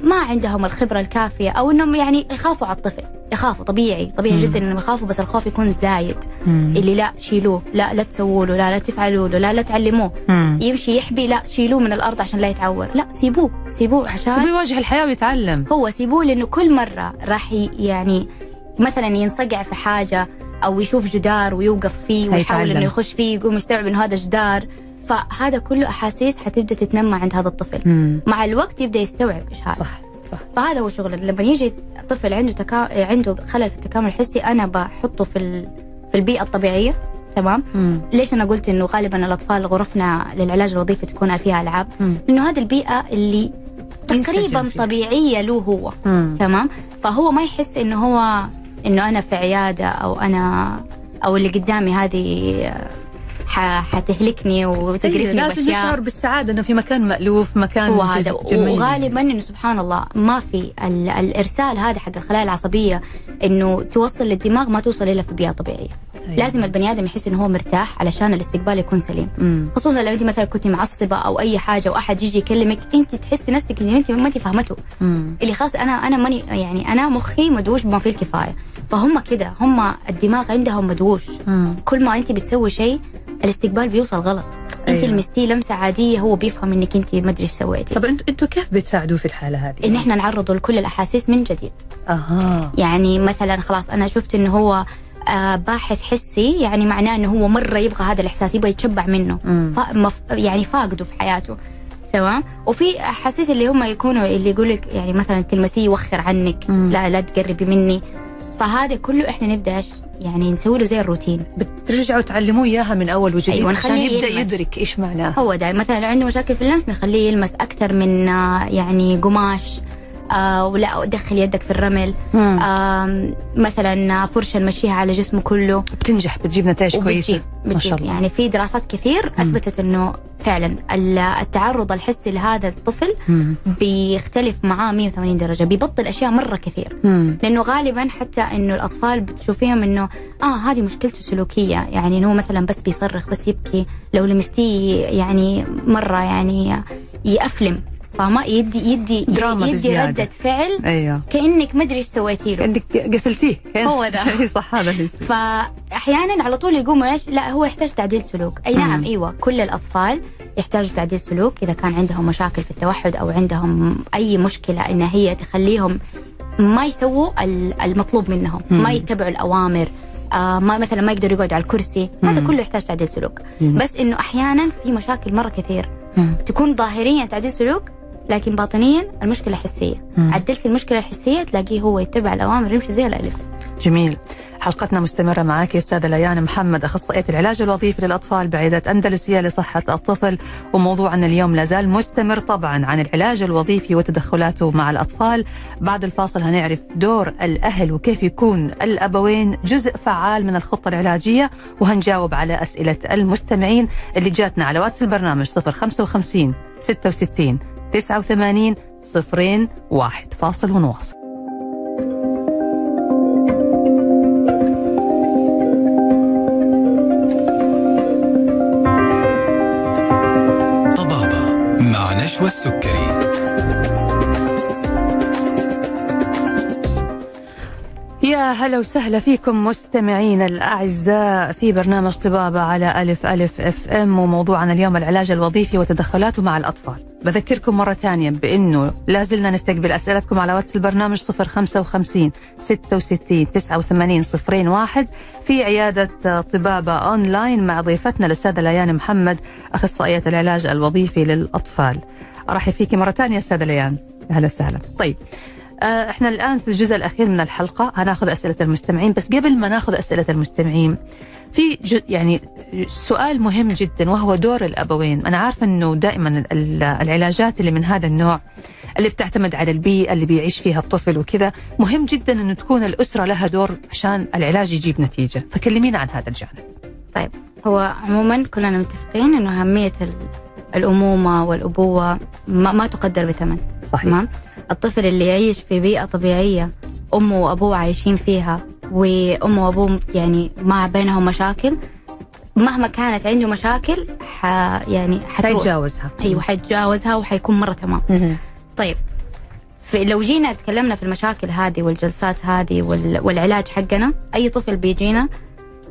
ما عندهم الخبرة الكافية أو أنهم يعني يخافوا على الطفل يخافوا طبيعي طبيعي مم. جدا إنهم يخافوا بس الخوف يكون زايد مم. اللي لا شيلوه لا لا تسووا له لا لا تفعلوا له لا لا تعلموه مم. يمشي يحبي لا شيلوه من الأرض عشان لا يتعور لا سيبوه سيبوه عشان سيبوه يواجه الحياة ويتعلم هو سيبوه لأنه كل مرة راح يعني مثلا ينصقع في حاجة أو يشوف جدار ويوقف فيه ويحاول. إنه يخش فيه يقوم يستوعب إنه هذا جدار فهذا كله أحاسيس حتبدأ تتنمى عند هذا الطفل مم. مع الوقت يبدأ يستوعب إيش هذا صح صح فهذا هو شغل لما يجي طفل عنده تكا... عنده خلل في التكامل الحسي أنا بحطه في ال... في البيئة الطبيعية تمام مم. ليش أنا قلت إنه غالبا الأطفال غرفنا للعلاج الوظيفي تكون فيها ألعاب مم. لأنه هذه البيئة اللي تقريبا. طبيعية له هو مم. تمام فهو ما يحس إنه هو إنه أنا في عيادة أو أنا أو اللي قدامي هذه حتهلكني وتقرفني لازم بأشياء يشعر بالسعادة إنه في مكان مألوف مكان هو هذا جز- جميل. وغالبا إنه سبحان الله ما في ال- الإرسال هذا حق الخلايا العصبية إنه توصل للدماغ ما توصل الا في بيئه طبيعية أيوة. لازم البني آدم يحس إنه هو مرتاح علشان الاستقبال يكون سليم مم. خصوصا لو أنت مثلا كنت معصبة أو أي حاجة وأحد يجي يكلمك أنت تحسي نفسك ان أنت ما أنت فاهمته مم. اللي خلاص أنا أنا ماني يعني أنا مخي مدوش بما فيه الكفاية فهم كده هم الدماغ عندهم مدووش مم. كل ما أنت بتسوي شيء الاستقبال بيوصل غلط انت أيوة. لمستيه لمسة عادية هو بيفهم إنك أنت ما أدري إيش سويتي طب أنتوا أنتوا كيف بتساعدوه في الحالة هذه؟ إن إحنا نعرضه لكل الأحاسيس من جديد أها يعني مثلا خلاص أنا شفت إنه هو آه باحث حسي يعني معناه إنه هو مرة يبغى هذا الإحساس يبغى يتشبع منه مم. ف... مف... يعني فاقده في حياته تمام وفي أحاسيس اللي هم يكونوا اللي يقول لك يعني مثلا تلمسيه يوخر عنك مم. لا لا تقربي مني فهذا كله إحنا نبدأ؟ يعني نسوي له زي الروتين. بترجعوا تعلموا إياها من أول وجديد أيوة، عشان يبدأ يلمس. يدرك إيش معناه هو ده مثلا لو عنده مشاكل في اللمس نخليه يلمس أكثر من آه، يعني قماش. آه ولا دخل يدك في الرمل. آه مثلا فرشه نمشيها على جسمه كله. بتنجح بتجيب نتائج كويسة. ما شاء الله. يعني في دراسات كثير أثبتت إنه فعلا ال- التعرض الحسي لهذا الطفل مم. بيختلف معاه 180 درجة بيبطل أشياء مرة كثير. مم. لأنه غالبا حتى إنه الأطفال بتشوفيهم إنه آه هذه مشكلته سلوكية. يعني إنه هو مثلا بس بيصرخ بس يبكي. لو لمستيه يعني مرة يعني يأفلم. فما يدي يدي دراما يدي بزيادة. ردة فعل أيوه كأنك ما أدري إيش سويتي له عندك قتلتيه هو ده. <laughs> صح هذا اللي يصير. فأحيانا على طول يقوموا إيش لا هو يحتاج تعديل سلوك أي نعم مم. أيوه كل الأطفال يحتاجوا تعديل سلوك إذا كان عندهم مشاكل في التوحد أو عندهم أي مشكلة إن هي تخليهم ما يسووا ال- المطلوب منهم مم. ما يتبعوا الأوامر آه ما مثلا ما يقدروا يقعدوا على الكرسي هذا مم. كله يحتاج تعديل سلوك مم. بس إنه أحيانا في مشاكل مرة كثير مم. تكون ظاهريا تعديل سلوك لكن باطنيا المشكلة حسية. مم. عدلت المشكلة الحسية تلاقيه هو يتبع الأوامر يمشي زي الألف. جميل. حلقتنا مستمرة معك أستاذة ليان محمد أخصائية العلاج الوظيفي للأطفال بعيادة أندلسية لصحة الطفل. وموضوعنا اليوم لازال مستمر طبعا عن العلاج الوظيفي وتدخلاته مع الأطفال. بعد الفاصل هنعرف دور الأهل وكيف يكون الأبوين جزء فعال من الخطة العلاجية. وهنجاوب على أسئلة المستمعين اللي جاتنا على واتس البرنامج 055 66 89 صفرين واحد فاصل ونواصل. طبابة مع نشوى السكري. يا هلا وسهلا فيكم مستمعينا الأعزاء في برنامج طبابة على ألف ألف أف إم وموضوعنا اليوم العلاج الوظيفي وتدخلاته مع الأطفال. بذكركم مرة ثانية بأنه لازلنا نستقبل أسئلتكم على واتس البرنامج 055 66 89 صفرين واحد في عيادة طبابة أونلاين مع ضيفتنا الأستاذة ليان محمد أخصائية العلاج الوظيفي للأطفال. أرحب فيك مرة ثانية أستاذة ليان. أهلا وسهلا. طيب إحنا الآن في الجزء الأخير من الحلقة هناخذ أسئلة المستمعين. بس قبل ما ناخذ أسئلة المستمعين في يعني سؤال مهم جدا وهو دور الأبوين. أنا عارفة إنه دائما ال- العلاجات اللي من هذا النوع اللي بتعتمد على البيئة اللي بيعيش فيها الطفل وكذا مهم جدا إنه تكون الأسرة لها دور عشان العلاج يجيب نتيجة. فكلمينا عن هذا الجانب. طيب هو عموما كلنا متفقين إنه أهمية الأمومة والأبوة ما, ما تقدر بثمن صحيح. تمام؟ الطفل اللي يعيش في بيئة طبيعية أمه وأبوه عايشين فيها وأمه وأبوه يعني ما بينهم مشاكل مهما كانت عنده مشاكل ح يعني حيتجاوزها. أيوه حيتجاوزها وحيكون مرة تمام. طيب لو جينا تكلمنا في المشاكل هذه والجلسات هذه وال- والعلاج حقنا أي طفل بيجينا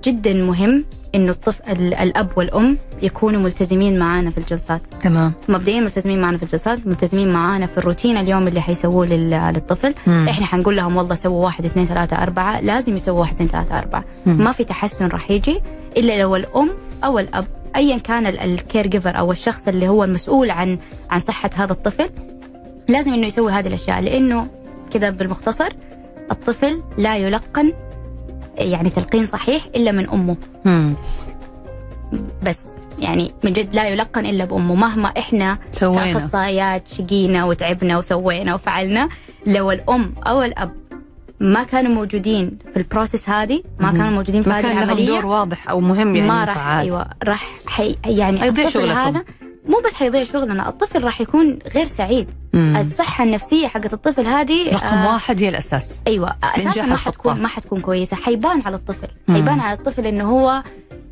جدا مهم إنه الطفل ال- الأب والأم يكونوا ملتزمين معانا في الجلسات. تمام. مبدئيا ملتزمين معنا في الجلسات ملتزمين معانا في الروتين اليوم اللي حيسووه لل- للطفل. مم. إحنا حنقول لهم والله سووا واحد اثنين ثلاثة أربعة. لازم يسووا واحد اثنين ثلاثة أربعة. مم. ما في تحسن راح يجي إلا لو الأم أو الأب أيا كان الكير جيفر أو الشخص اللي هو المسؤول عن عن صحة هذا الطفل لازم إنه يسوي هذه الأشياء. لأنه كذا بالمختصر الطفل لا يلقن يعني تلقين صحيح إلا من أمه مم. بس يعني من جد لا يلقن إلا بأمه مهما إحنا سوينا كأخصائيات شقينا وتعبنا وسوينا وفعلنا لو الأم أو الأب ما كانوا موجودين في البروسيس هذه ما. كانوا موجودين في ما هذه كان لهم العملية دور واضح أو مهم يعني ما راح. أيوه راح حي يعني الطفل. هذا مو بس حيضيع شغلنا الطفل راح يكون غير سعيد مم. الصحة النفسية حقت الطفل هذه رقم آه، واحد هي الأساس أيوه أساسا ما. حتكون ما حتكون كويسة حيبان على الطفل مم. حيبان على الطفل إنه هو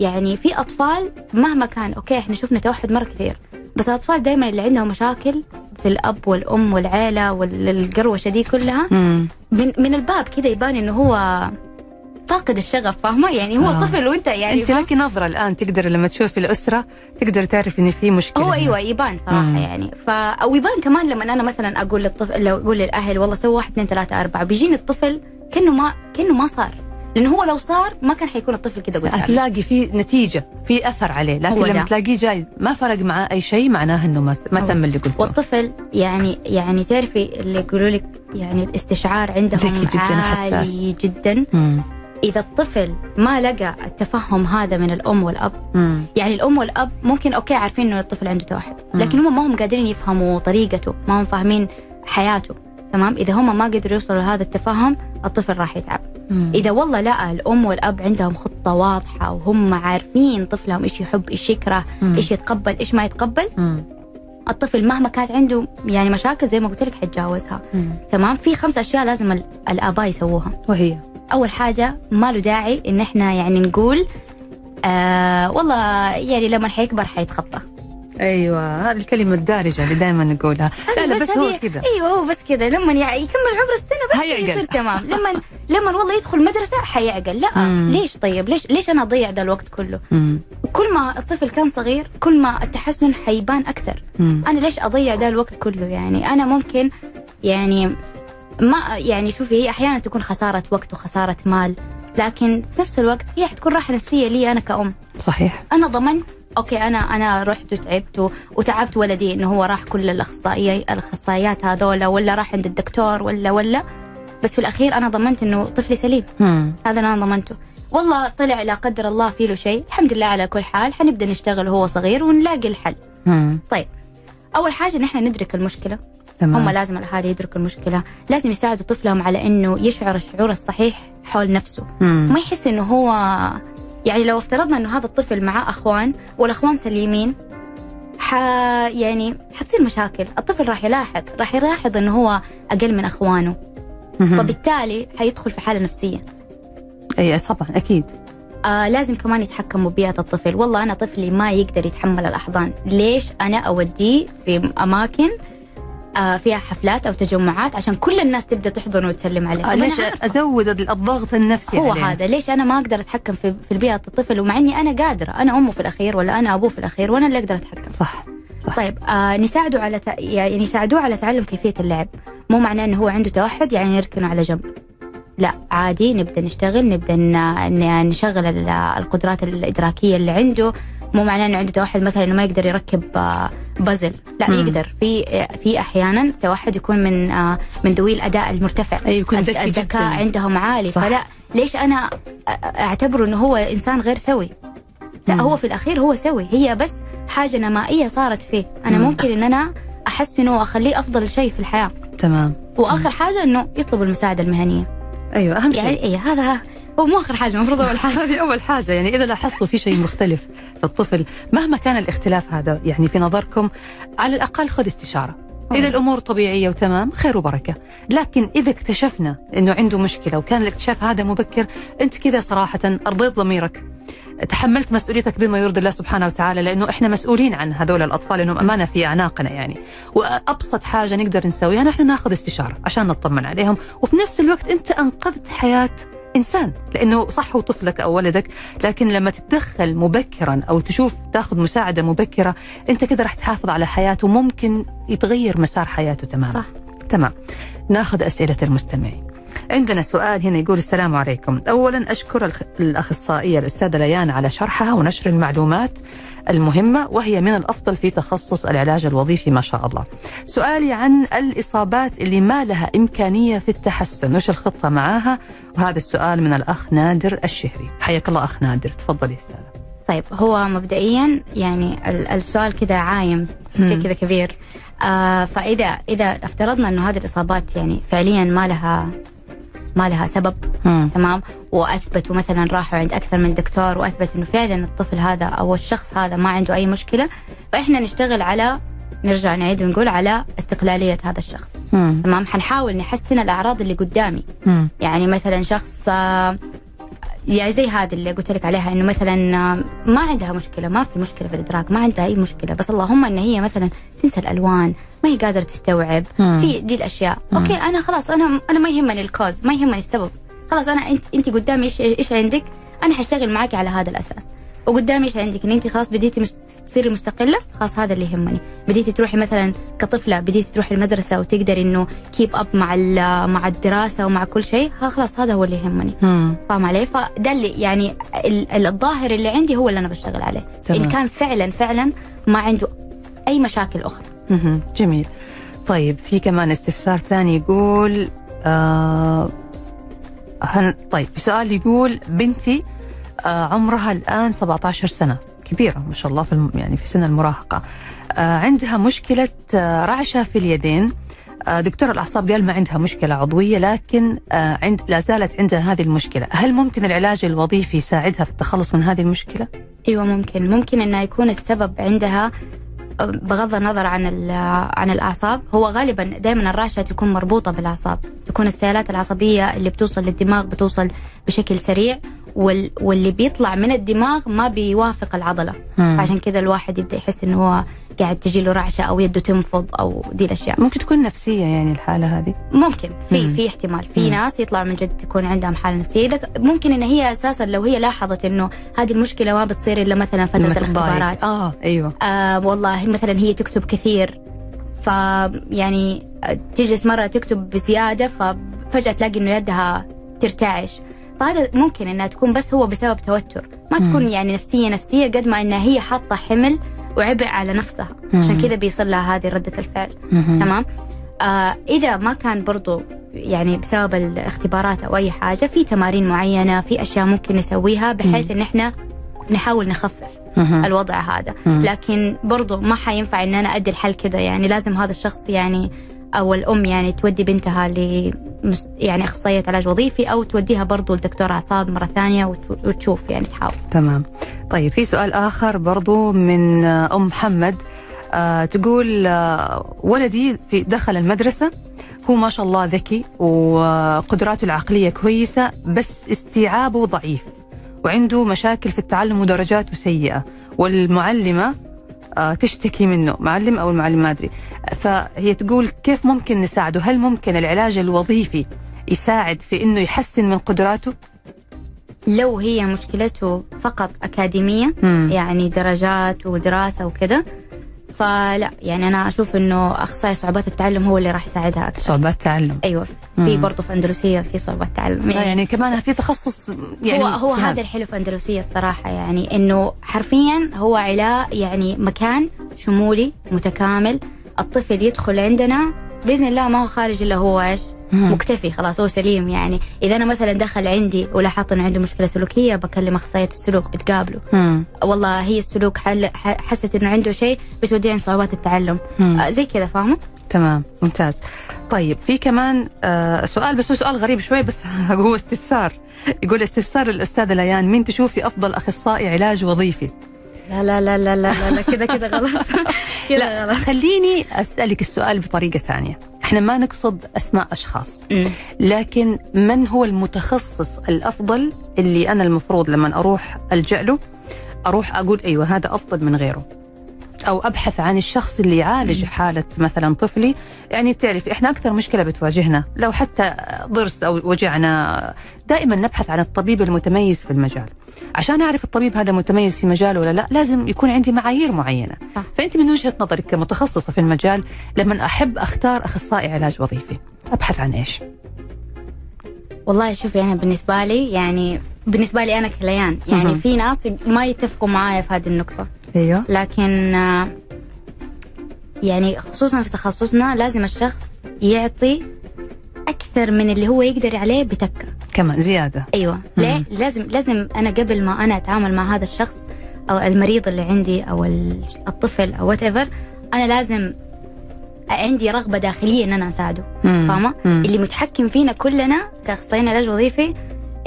يعني في أطفال مهما كان أوكي إحنا شفنا توحد مرة كثير بس الأطفال دائما اللي عندهم مشاكل في الأب والأم والعيلة والقروشة دي كلها مم. من من الباب كذا يبان إنه هو فاقد الشغف فاهمة يعني هو آه. طفل وأنت يعني أنت؟ لك نظرة الآن تقدر لما تشوفي الأسرة تقدر تعرف إن في مشكلة هو. أيوه يبان صراحة مم. يعني ف أو يبان كمان لما أنا مثلا أقول للطفل لو أقول للأهل والله سووا واحد اثنين ثلاثة أربعة بيجيني الطفل كأنه ما كأنه ما صار لأنه هو لو صار ما كان حيكون الطفل كذا قدامي هتلاقي في نتيجة في أثر عليه لكن لما. تلاقيه جايز ما فرق معاه أي شيء معناه إنه ما ما. تم اللي قلته والطفل يعني يعني تعرفي اللي يقولوا لك يعني الاستشعار عندهم جداً عالي وحساس. جدا مم. إذا الطفل ما لقى التفهم هذا من الأم والأب مم. يعني الأم والأب ممكن أوكي عارفين إنه الطفل عنده توحد لكن هم ما هم قادرين يفهموا طريقته ما هم فاهمين حياته تمام إذا هم ما قدروا يوصلوا لهذا التفاهم الطفل راح يتعب مم. إذا والله لا الأم والأب عندهم خطة واضحة وهم عارفين طفلهم إيش يحب إيش يكره. إيش يتقبل إيش ما يتقبل مم. الطفل مهما كانت عنده يعني مشاكل زي ما قلت لك حيتجاوزها. تمام في خمس أشياء لازم ال- الآباء يسووها وهي أول حاجة ما له داعي إن إحنا يعني نقول آه والله يعني لما حيكبر حيتخطى. أيوه هذه الكلمة الدارجة اللي دائما نقولها. لا لا بس هو هذه- كذا. أيوه هو بس كذا. لما يكمل عمر السنة بس هيعقل. يصير تمام. لما لما والله يدخل مدرسة حيعقل. لا مم. ليش طيب؟ ليش ليش أنا أضيع ده الوقت كله؟ مم. كل ما الطفل كان صغير كل ما التحسن حيبان أكثر. مم. أنا ليش أضيع ده الوقت كله؟ يعني أنا ممكن يعني ما يعني شوفي هي أحيانا تكون خسارة وقت وخسارة مال لكن في نفس الوقت هي حتكون راحة نفسية لي أنا كأم. صحيح. أنا ضمنت أوكي أنا أنا رحت وتعبت وتعبت ولدي إنه هو راح كل الأخصائي الأخصائيات هذولا ولا راح عند الدكتور ولا ولا. بس في الأخير أنا ضمنت إنه طفلي سليم. مم. هذا أنا ضمنته. والله طلع لا قدر الله في له شيء. الحمد لله على كل حال. حنبدا نشتغل وهو صغير ونلاقي الحل. مم. طيب. أول حاجة ان إحنا ندرك المشكلة. تمام. هم لازم الأهالي يدركوا المشكلة. لازم يساعدوا طفلهم على إنه يشعر الشعور الصحيح حول نفسه. مم. ما يحس إنه هو يعني لو افترضنا إنه هذا الطفل معاه أخوان والأخوان سليمين ح يعني حتصير مشاكل. الطفل راح يلاحظ راح يلاحظ إنه هو أقل من أخوانه. مم. وبالتالي حيدخل في حالة نفسية. إي طبعا أكيد. آه لازم كمان يتحكموا ببيئة الطفل. والله أنا طفلي ما يقدر يتحمل الأحضان. ليش أنا أوديه في أماكن فيها حفلات أو تجمعات عشان كل الناس تبدأ تحضن وتسلم عليه آه ليش. أزود الضغط النفسي هو عليه. هذا ليش أنا ما أقدر أتحكم في في البيئة الطفل ومع إني أنا قادرة أنا أمه في الأخير ولا أنا أبوه في الأخير وأنا اللي أقدر أتحكم صح صح. طيب آه نساعده على تع... يعني نساعدوه على تعلم كيفية اللعب مو معناه إنه هو عنده توحد يعني نركنه على جنب لا عادي نبدأ نشتغل نبدأ نشغل ال- القدرات الإدراكية اللي عنده مو معناه إنه عنده توحد مثلا إنه ما يقدر يركب آه، بازل. لا مم. يقدر. في في أحيانا توحد يكون من آه، من ذوي الأداء المرتفع. أي يكون ذكي الذكاء جداً. عندهم عالي. صح. فلا ليش أنا أعتبره إنه هو إنسان غير سوي؟ لا مم. هو في الأخير هو سوي. هي بس حاجة نمائية صارت فيه. أنا مم. ممكن إن أنا احسنه واخليه أفضل شيء في الحياة. تمام. وآخر حاجة إنه يطلب المساعدة المهنية. أيوه أهم يعني شيء إيه هذا هو مو آخر حاجة المفروض أول حاجة. <laughs> هذه أول حاجة. يعني إذا لاحظتوا في شيء مختلف في الطفل مهما كان الاختلاف هذا يعني في نظركم على الأقل خذ استشارة. إذا الأمور طبيعية وتمام خير وبركة. لكن إذا اكتشفنا إنه عنده مشكلة وكان الاكتشاف هذا مبكر أنت كذا صراحة أرضيت ضميرك. تحملت مسؤوليتك بما يرضي الله سبحانه وتعالى لأنه إحنا مسؤولين عن هذول الأطفال لأنهم أمانة في أعناقنا يعني. وأبسط حاجة نقدر نسويها نحن ناخذ استشارة عشان نطمن عليهم. وفي نفس الوقت أنت أنقذت حياة إنسان لأنه صح هو طفلك أو ولدك لكن لما تتدخل مبكرا أو تشوف تأخذ مساعدة مبكرة أنت كده راح تحافظ على حياته ممكن يتغير مسار حياته تماما. صح. تمام. ناخذ أسئلة المستمعين. عندنا سؤال هنا يقول السلام عليكم. اولا أشكر الخ- الأخصائية الأستاذة ليان على شرحها ونشر المعلومات المهمة وهي من الأفضل في تخصص العلاج الوظيفي ما شاء الله. سؤالي عن الإصابات اللي ما لها إمكانية في التحسن وش الخطة معاها؟ وهذا السؤال من الأخ نادر الشهري. حياك الله أخ نادر. تفضلي أستاذة. طيب هو مبدئيا يعني ال- السؤال كذا عايم زي كذا كبير. آه فإذا إذا افترضنا إنه هذه الإصابات يعني فعليا ما لها ما لها سبب مم. تمام وأثبتوا مثلا راحوا عند أكثر من دكتور واثبت إنه فعلا الطفل هذا أو الشخص هذا ما عنده أي مشكلة فإحنا نشتغل على نرجع نعيد ونقول على استقلالية هذا الشخص مم. تمام حنحاول نحسن الأعراض اللي قدامي مم. يعني مثلا شخص آه، يعني زي هذه اللي قلت لك عليها إنه مثلا آه، ما عندها مشكلة ما في مشكلة في الإدراك ما عندها أي مشكلة بس اللهم إن هي مثلا تنسى الألوان ما هي قادرة تستوعب مم. في دي الأشياء. أوكي أنا خلاص أنا أنا ما يهمني ال cause ما يهمني السبب. خلاص أنا أنت أنت قدامي إيش إيش عندك؟ أنا حاشتغل معاكي على هذا الأساس. وقدامي إيش عندك إن انت خلاص بديتي تصيري مستقلة خلاص هذا اللي يهمني بديتي تروحي مثلا كطفلة بديتي تروحي المدرسة وتقدري إنه keep up مع ال- مع الدراسة ومع كل شيء خلاص هذا هو اللي يهمني مم. فاهم علي فده اللي يعني ال- ال- الظاهر اللي عندي هو اللي أنا بشتغل عليه تمام. ان كان فعلا فعلا ما عنده أي مشاكل أخرى مهم. جميل طيب في كمان استفسار ثاني يقول آه هن طيب سؤال يقول بنتي عمرها الآن 17 سنة. كبيرة ما شاء الله في يعني في سن المراهقة. آه عندها مشكلة آه رعشة في اليدين. آه دكتور الأعصاب قال ما عندها مشكلة عضوية لكن آه عند لا زالت عندها هذه المشكلة. هل ممكن العلاج الوظيفي يساعدها في التخلص من هذه المشكلة؟ أيوه ممكن. ممكن إنه يكون السبب عندها بغض النظر عن عن الأعصاب. هو غالبا دائما الرعشة تكون مربوطة بالأعصاب. تكون السيالات العصبية اللي بتوصل للدماغ بتوصل بشكل سريع. وال واللي بيطلع من الدماغ ما بيوافق العضلة. مم. عشان كذا الواحد يبدأ يحس إنه هو قاعد تجي له رعشة أو يده تنفض أو دي الأشياء. ممكن تكون نفسية يعني الحالة هذه. ممكن. في مم. في احتمال. في ناس يطلع من جد تكون عندهم حالة نفسية. إذا ممكن إن هي أساسا لو هي لاحظت إنه هذه المشكلة ما بتصير إلا مثلا فترة. الاختبارات. آه أيوه. آه والله مثلا هي تكتب كثير. ف يعني تجلس مرة تكتب بزيادة ففجأة تلاقي إنه يدها ترتعش. فهذا ممكن إنها تكون بس هو بسبب توتر ما. تكون يعني نفسية نفسية قد ما إنها هي حاطة حمل وعبء على نفسها عشان. كذا بيصير لها هذه ردة الفعل. تمام آه إذا ما كان برضو يعني بسبب الاختبارات أو أي حاجة في تمارين معينة في أشياء ممكن نسويها بحيث إن إحنا نحاول نخفف. الوضع هذا. لكن برضو ما حينفع إن أنا أدي الحل كذا يعني لازم هذا الشخص يعني أو الأم يعني تودي بنتها ل يعني أخصائية علاج وظيفي أو توديها برضو لدكتور أعصاب مرة ثانية وت- وتشوف يعني تحاول. تمام. طيب في سؤال آخر برضو من أم محمد. آه تقول آه ولدي في دخل المدرسة. هو ما شاء الله ذكي وقدراته العقلية كويسة بس استيعابه ضعيف وعنده مشاكل في التعلم ودرجاته سيئة. والمعلمة آه تشتكي منه معلم أو المعلم ما أدري. فهي تقول كيف ممكن نساعده؟ هل ممكن العلاج الوظيفي يساعد في أنه يحسن من قدراته؟ لو هي مشكلته فقط أكاديمية مم. يعني درجات ودراسة وكذا فلا يعني أنا أشوف إنه أخصائي صعوبات التعلم هو اللي راح يساعدها أكثر. صعوبات تعلم أيوه في برضه في أندلسية في صعوبات تعلم يعني, يعني كمان في تخصص يعني هو هو هذا الحلو في أندلسية الصراحة يعني إنه حرفيا هو علاء يعني مكان شمولي متكامل. الطفل يدخل عندنا بإذن الله ما هو خارج إلا هو إيش؟ مكتفي خلاص هو سليم يعني إذا أنا مثلا دخل عندي ولاحظت إنه عنده مشكلة سلوكية بكلم أخصائية السلوك بتقابله مم. والله هي السلوك حل حست إنه عنده شيء بتوديه عند صعوبات التعلم مم. آه زي كذا فاهمة؟ تمام ممتاز طيب في كمان آه سؤال بس هو سؤال غريب شوي بس <laughs> هو استفسار يقول استفسار الأستاذة ليان مين تشوفي أفضل أخصائي علاج وظيفي لا لا لا لا لا لا, كذا كذا غلط. <laughs> لا غلط. خليني أسألك السؤال بطريقة ثانية. إحنا ما نقصد أسماء أشخاص. لكن من هو المتخصص الأفضل اللي أنا المفروض لما أروح ألجأ له أروح أقول إيوه هذا أفضل من غيره؟ أو أبحث عن الشخص اللي يعالج حالة مثلا طفلي. يعني تعرف إحنا أكثر مشكلة بتواجهنا. لو حتى ضرس أو وجعنا دائما نبحث عن الطبيب المتميز في المجال. عشان أعرف الطبيب هذا متميز في مجاله ولا لا لازم يكون عندي معايير معينة. فأنت من وجهة نظرك كمتخصصة في المجال لما أحب أختار أخصائي علاج وظيفي أبحث عن إيش؟ والله شوفي أنا بالنسبة لي يعني بالنسبة لي أنا كليان يعني مهم. في ناس ما يتفقوا معايا في هذه النقطة. أيوه. لكن آه، يعني خصوصا في تخصصنا لازم الشخص يعطي أكثر من اللي هو يقدر عليه بتكه كمان زيادة. أيوه. ليه لازم لازم أنا قبل ما أنا أتعامل مع هذا الشخص أو المريض اللي عندي أو ال- الطفل أو وات أنا لازم عندي رغبة داخلية إن أنا أساعده. فاهمة. اللي متحكم فينا كلنا كأخصائيين علاج وظيفي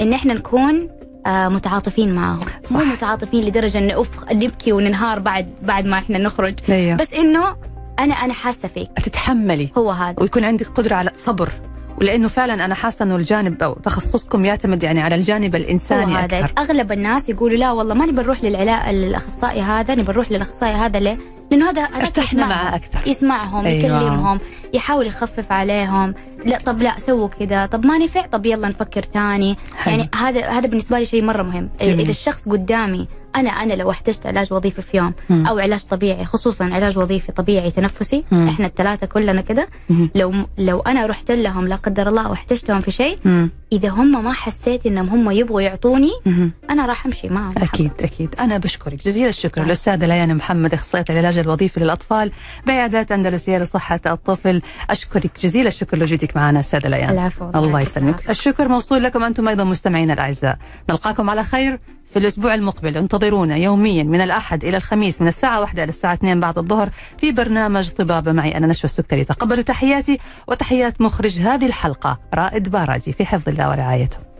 إن إحنا نكون آه متعاطفين معاهم. مو صح. متعاطفين لدرجة إن أوف نبكي وننهار بعد بعد ما إحنا نخرج. أيوه. بس إنه أنا أنا حاسة فيك. تتحملي. هو هذا. ويكون عندك قدرة على صبر. ولأنه فعلا أنا حاسة إنه الجانب أو تخصصكم يعتمد يعني على الجانب هو الانساني هذا. أكثر. أغلب الناس يقولوا لا والله ما نبي نروح للعلاج الاخصائي هذا نبي نروح للأخصائي هذا ليه؟ لأنه هذا ارتحنا يسمعهم. معاه أكثر يسمعهم أيوة. يكلمهم يحاول يخفف عليهم لا طب لا سووا كذا طب ما نفع طب يلا نفكر ثاني. يعني هذا هذا بالنسبة لي شيء مرة مهم جميل. اذا الشخص قدامي أنا أنا لو احتجت علاج وظيفي في يوم مم. أو علاج طبيعي خصوصا علاج وظيفي طبيعي تنفسي مم. إحنا الثلاثه كلنا كذا. لو لو أنا رحت لهم لا قدر الله واحتجتهم في شيء. إذا هم ما حسيت إنهم هم يبغوا يعطوني مم. أنا راح أمشي معهم أكيد أكيد أنا بشكرك جزيل الشكر للأستاذة ليان محمد اخصائية العلاج الوظيفي للأطفال بعيادات أندلسية لصحة الطفل أشكرك جزيل الشكر لوجودك معنا أستاذة ليان العفو الله يسلمك. الشكر موصول لكم أنتم أيضا مستمعينا الأعزاء نلقاكم على خير في الأسبوع المقبل. انتظرونا يوميا من الأحد إلى الخميس من الساعة واحدة إلى الساعة 2 بعد الظهر في برنامج طبابة. معي أنا نشوى السكري. تقبلوا تحياتي وتحيات مخرج هذه الحلقة رائد باراجي في حفظ الله ورعايته.